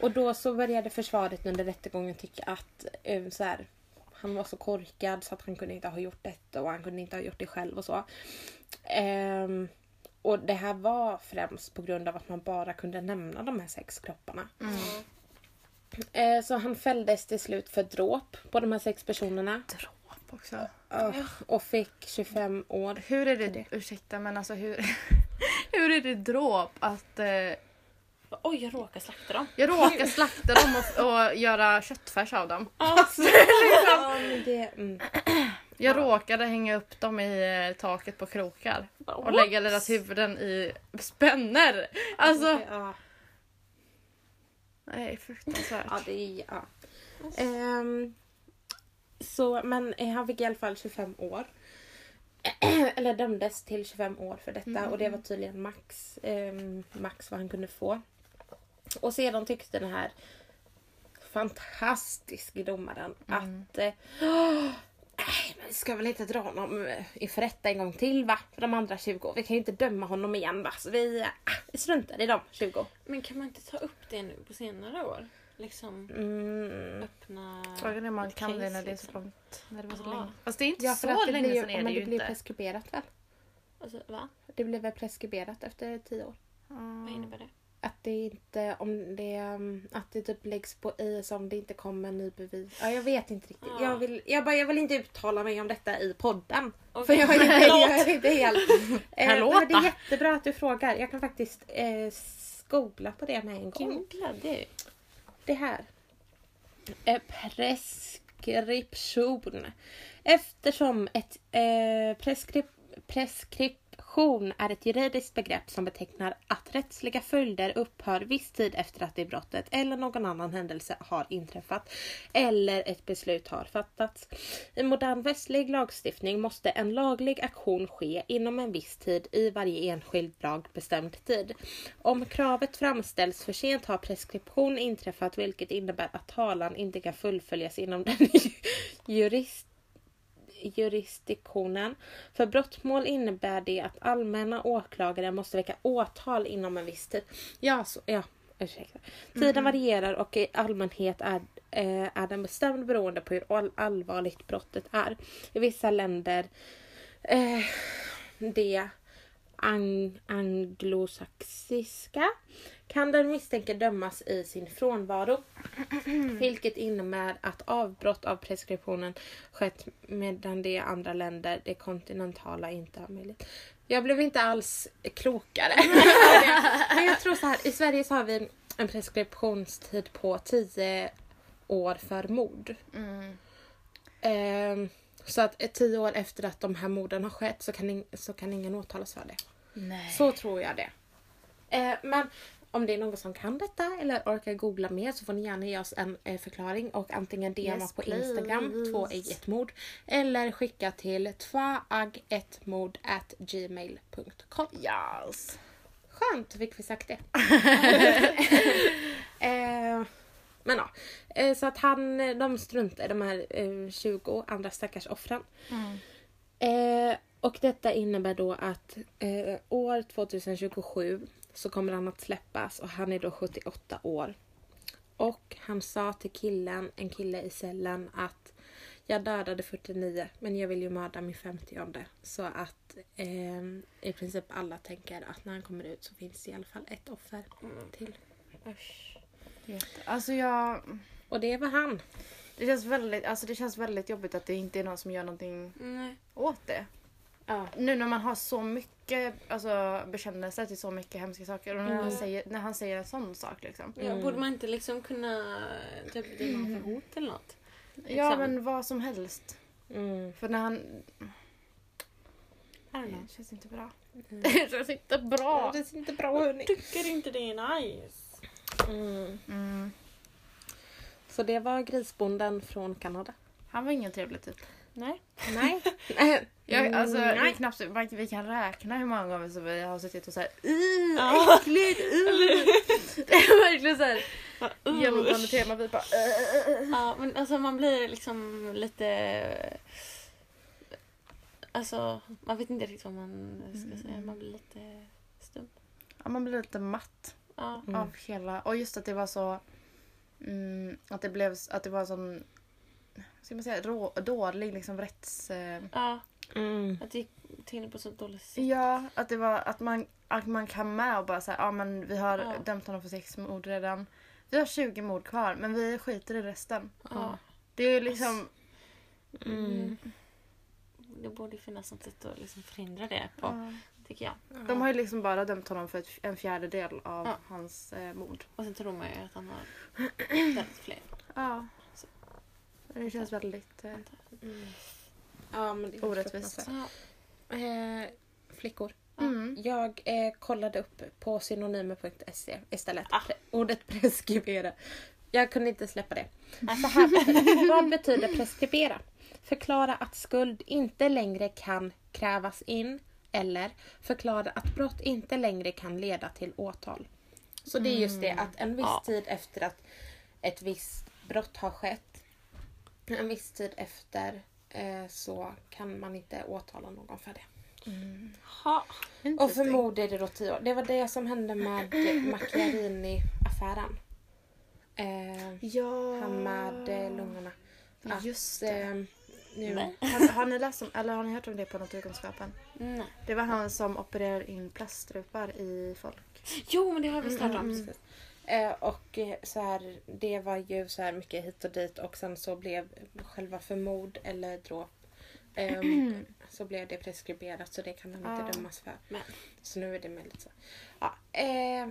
och då så började försvaret under rättegången tycka att eh, så här, han var så korkad så att han kunde inte ha gjort detta och han kunde inte ha gjort det själv och så. Ehm, och det här var främst på grund av att man bara kunde nämna de här sex kropparna.
Mm.
Eh, så han fälldes till slut för dråp på de här sex personerna.
Dråp också.
och fick 25 år.
Hur är det, ursäkta men alltså hur, hur är det dråp att eh,
Oj, jag råkar slakta dem.
jag råkar slakta dem och, och göra köttfärs av dem?
Alltså, ja, men det, mm.
Jag råkade hänga upp dem i eh, taket på krokar och lägga deras huvuden i spänner. Alltså,
ja.
Nej fruktansvärt.
Ja, det är... Ja. Ehm, så, men eh, han fick i alla fall 25 år. Eller dömdes till 25 år för detta och det var tydligen max, ehm, max vad han kunde få. Och sedan tyckte den här fantastiska domaren att eh, "Åh, nej, men vi ska väl inte dra honom eh, inför rätta en gång till va? För de andra 20. Vi kan ju inte döma honom igen va? Så vi, eh, vi struntar i de 20.
Men kan man inte ta upp det nu på senare år? Liksom
Mm.
öppna...
Frågan är om man kan det när det är så
liksom.
långt. När det var så länge. Fast det är inte
Ja,
så länge
blir,
sedan är
men
det ju
det blir
inte.
preskriberat väl?
Alltså, va?
Det blev väl preskriberat efter tio år?
Vad innebär det?
Att det inte, om det, um, att det typ läggs på is om det inte kommer ny bevis. Ja, jag vet inte riktigt.
Ja.
Jag, vill, jag, bara, jag vill inte uttala mig om detta i podden.
Okej.
För jag är inte, jag är inte helt... Eh, men det är jättebra att du frågar. Jag kan faktiskt eh, googla på det med en gång.
Det.
Det här. Eh, preskription. Eftersom ett eh, preskrip preskription är ett juridiskt begrepp som betecknar att rättsliga följder upphör viss tid efter att det brottet eller någon annan händelse har inträffat eller ett beslut har fattats. I modern västlig lagstiftning måste en laglig aktion ske inom en viss tid i varje enskild lagbestämd tid. Om kravet framställs för sent har preskription inträffat vilket innebär att talan inte kan fullföljas inom den jurist jurisdiktionen. För brottmål innebär det att allmänna åklagare måste väcka åtal inom en viss tid. Ja, så, ja ursäkta. Tiden varierar och i allmänhet är, eh, är den bestämd beroende på hur all, allvarligt brottet är. I vissa länder eh, det ang anglosaxiska kan den misstänkte dömas i sin frånvaro. Vilket innebär att avbrott av preskriptionen skett medan det i andra länder, det kontinentala, inte har möjlighet. Jag blev inte alls klokare. Men jag tror så här, i Sverige så har vi en preskriptionstid på 10 år för mord.
Mm.
Ehm, så att tio år efter att de här morden har skett så kan, så kan ingen åtalas för det.
Nej.
Så tror jag det. Eh, men om det är någon som kan detta eller orkar googla mer så får ni gärna ge oss en eh, förklaring och antingen DMa
Yes,
på
please.
Instagram, två ägg ett mord eller skicka till tvaaggetmord at gmail.com.
Yes.
Skönt fick vi sagt det. eh, men ja, eh, så att han, de struntar de här eh, 20 andra stackars offren.
Mm.
Eh, och detta innebär då att eh, år 2027 så kommer han att släppas och han är då 78 år. Och han sa till killen, en kille i cellen att jag dödade 49 men jag vill ju mörda min 50 Så att eh, i princip alla tänker att när han kommer ut så finns det i alla fall ett offer till.
Jätte- Alltså jag...
Och det var han.
Det känns, väldigt, alltså det känns väldigt jobbigt att det inte är någon som gör någonting
Nej.
åt det.
Ja.
Nu när man har så mycket alltså, bekännelser till så mycket hemska saker och när, han,
Mm.
säger, när han säger en sån sak liksom.
Ja,
Mm.
Borde man inte liksom kunna typ döma honom för hot eller något?
Ja
Liksom.
men vad som helst.
Mm.
För när han... Det känns inte bra.
Mm.
Det känns inte bra.
Det ser inte bra hörni.
Tycker inte det är nice?
Mm.
Mm.
Så det var grisbonden från Kanada.
Han var ingen trevlig typ.
Nej.
Nej.
Jag, alltså,
Mm,
det är knappt, man- vi kan räkna hur många gånger som vi har suttit och såhär
Ja.
äckligt, uh. Det är verkligen såhär genomgående tema. Vi bara uh.
Ja, men alltså man blir liksom lite... Alltså, man vet inte riktigt vad man ska säga. Man blir lite stum.
Ja, man blir lite matt
Ja.
Mm.
av hela... Och just att det var så... Mm, att det blev att det var sån... Ska man säga? Rå, dålig liksom rätts... Eh,
ja,
Mm.
att det gick till på så dåligt sätt.
ja, att det var att man, att man kan med och bara säga ja men vi har
Ja.
dömt honom för sex mord redan. Vi har 20 mord kvar men vi skiter i resten.
Ja.
Det är liksom...
Mm.
Det borde finnas något sätt att liksom förhindra det på,
Ja.
tycker jag.
De har ju liksom bara dömt honom för ett, en fjärdedel av
Ja.
hans eh, mord.
Och sen tror man ju att han har dödat fler.
Ja. Det känns väldigt... Eh,
Mm. Ja, men det
Orättvist.
Ja.
Eh, flickor.
mm.
Jag eh, kollade upp på synonymer.se istället.
Ah.
Pre- ordet preskribera. Jag kunde inte släppa det. Så här, vad betyder preskribera? Förklara att skuld inte längre kan krävas in eller förklara att brott inte längre kan leda till åtal. Så det är just det att en viss
Ja.
tid efter att ett visst brott har skett, en viss tid efter eh, så kan man inte åtala någon för det.
Ha.
Och för mord är det då tio år. Det var det som hände med Macchiarini-affären. Eh,
Ja.
han med eh, lungorna. Att,
Just det.
eh, nu.
Har, har ni läst om, eller har ni hört om det på Naturkunskapen?
Nej.
Det var han som opererade in plaststrupar i folk.
Jo men det har vi startat om.
Precis. Eh, och eh, så här, det var ju så här mycket hit och dit och sen så blev själva förmord eller dråp ehm, så blev det preskriberat så det kan han
Ja.
inte dömas för.
Men,
Så nu är det möjligt så. Ja, eh,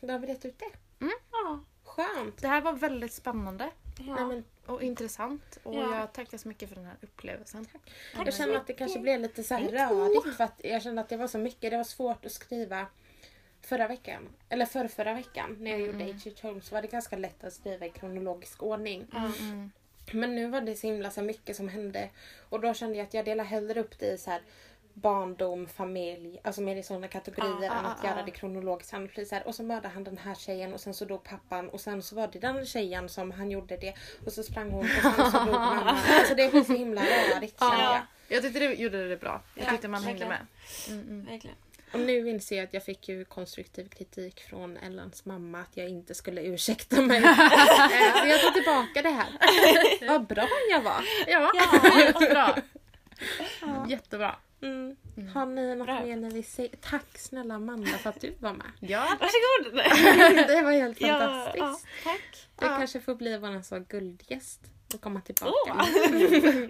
då har vi rätt ut det.
ja.
Skönt!
Det här var väldigt spännande
ja.
Nej, men
och intressant. Och
Ja.
jag tackar så mycket för den här upplevelsen.
jag känner att det kanske blev lite så här rörigt för att jag kände att det var så mycket. Det var svårt att skriva förra veckan. Eller för förra veckan när jag gjorde H.H. Holmes så var det ganska lätt att skriva i kronologisk ordning.
Mm.
Men nu var det så himla så mycket som hände. Och då kände jag att jag delar hellre upp det i så här barndom, familj, alltså mer i sådana kategorier
Ja,
än
ja,
att
ja.
göra det kronologiskt. Han blir så här, och så mördade han den här tjejen och sen så dog pappan och sen så var det den tjejen som han gjorde det och så sprang hon och sen så dog mamman. Alltså det blev så himla rörigt kände jag.
Ja, jag tyckte du gjorde det bra. Jag
Ja,
tyckte man hängde med. Mm, mm.
Verkligen.
Och nu inser jag att jag fick ju konstruktiv kritik från Ellens mamma att jag inte skulle ursäkta mig. Eh, så jag tar tillbaka det här. Vad bra jag var.
Ja,
Ja.
jättebra. Jättebra.
Mm. Har ni något mer när vi säger tack snälla Amanda för att du var med.
Ja.
Varsågod!
Det var helt
ja,
fantastiskt.
ja, tack.
Du
Ja.
kanske får bli vår så guldgäst och komma tillbaka.
Åh.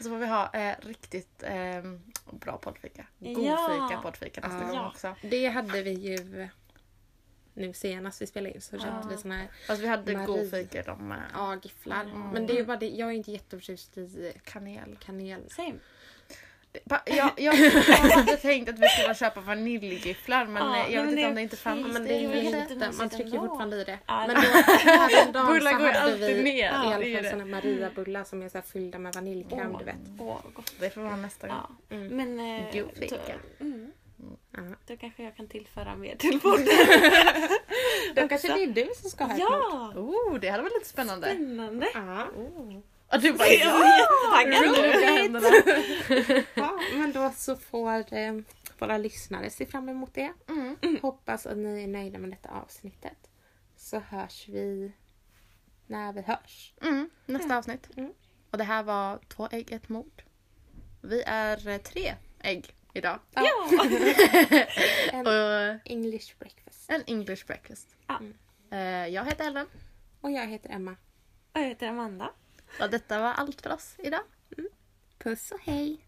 Så får vi ha eh, riktigt eh, bra poddfika. God
Ja.
fika poddfika nästa
Ja.
gång också.
Det hade vi ju nu senast vi spelade in så köpte
Ja.
vi såna här
Fast vi hade
Marie.
god fika de med
ja, gifflar.
Mm.
Men det är bara det, jag är inte jätteförtjust i
kanel.
kanel.
Same.
Pa- Jag, jag, jag hade tänkt att vi skulle köpa vaniljgifflar men
Ja,
eh, jag
men
vet inte om det inte fanns.
Ja, men
det
är ju
lite
inte, man trycker ju
ändå.
fortfarande i det.
Ja.
Men då, häromdagen
Bullar
så
går ju
hade
alltid
vi
ner.
i alla fall
det.
såna Maria-bullar som är så här fyllda med vaniljkräm
Åh.
du vet.
Åh, gott.
Det får vara nästa gång.
Ja.
Mm.
Men eh,
God fika.
då- Mm,
Ja.
då kanske jag kan tillföra mer till podden.
Då kanske det är du som ska ha ett
ja!
Oh, det hade varit lite spännande.
Spännande.
Ja.
Ja, du bara
Jag var jättetaggad
ja, men då så får eh, våra lyssnare se fram emot det.
Mm.
Hoppas att ni är nöjda med detta avsnittet. Så hörs vi när vi hörs.
Mm, nästa avsnitt.
Mm.
Och det här var Två ägg, ett mord. Vi är eh, tre ägg idag.
Ja!
En
Och
English breakfast.
en English breakfast.
Ja.
Eh, Jag heter Ellen.
Och jag heter Emma.
Och jag heter Amanda.
Och detta var allt för oss idag. Mm.
Puss och hej!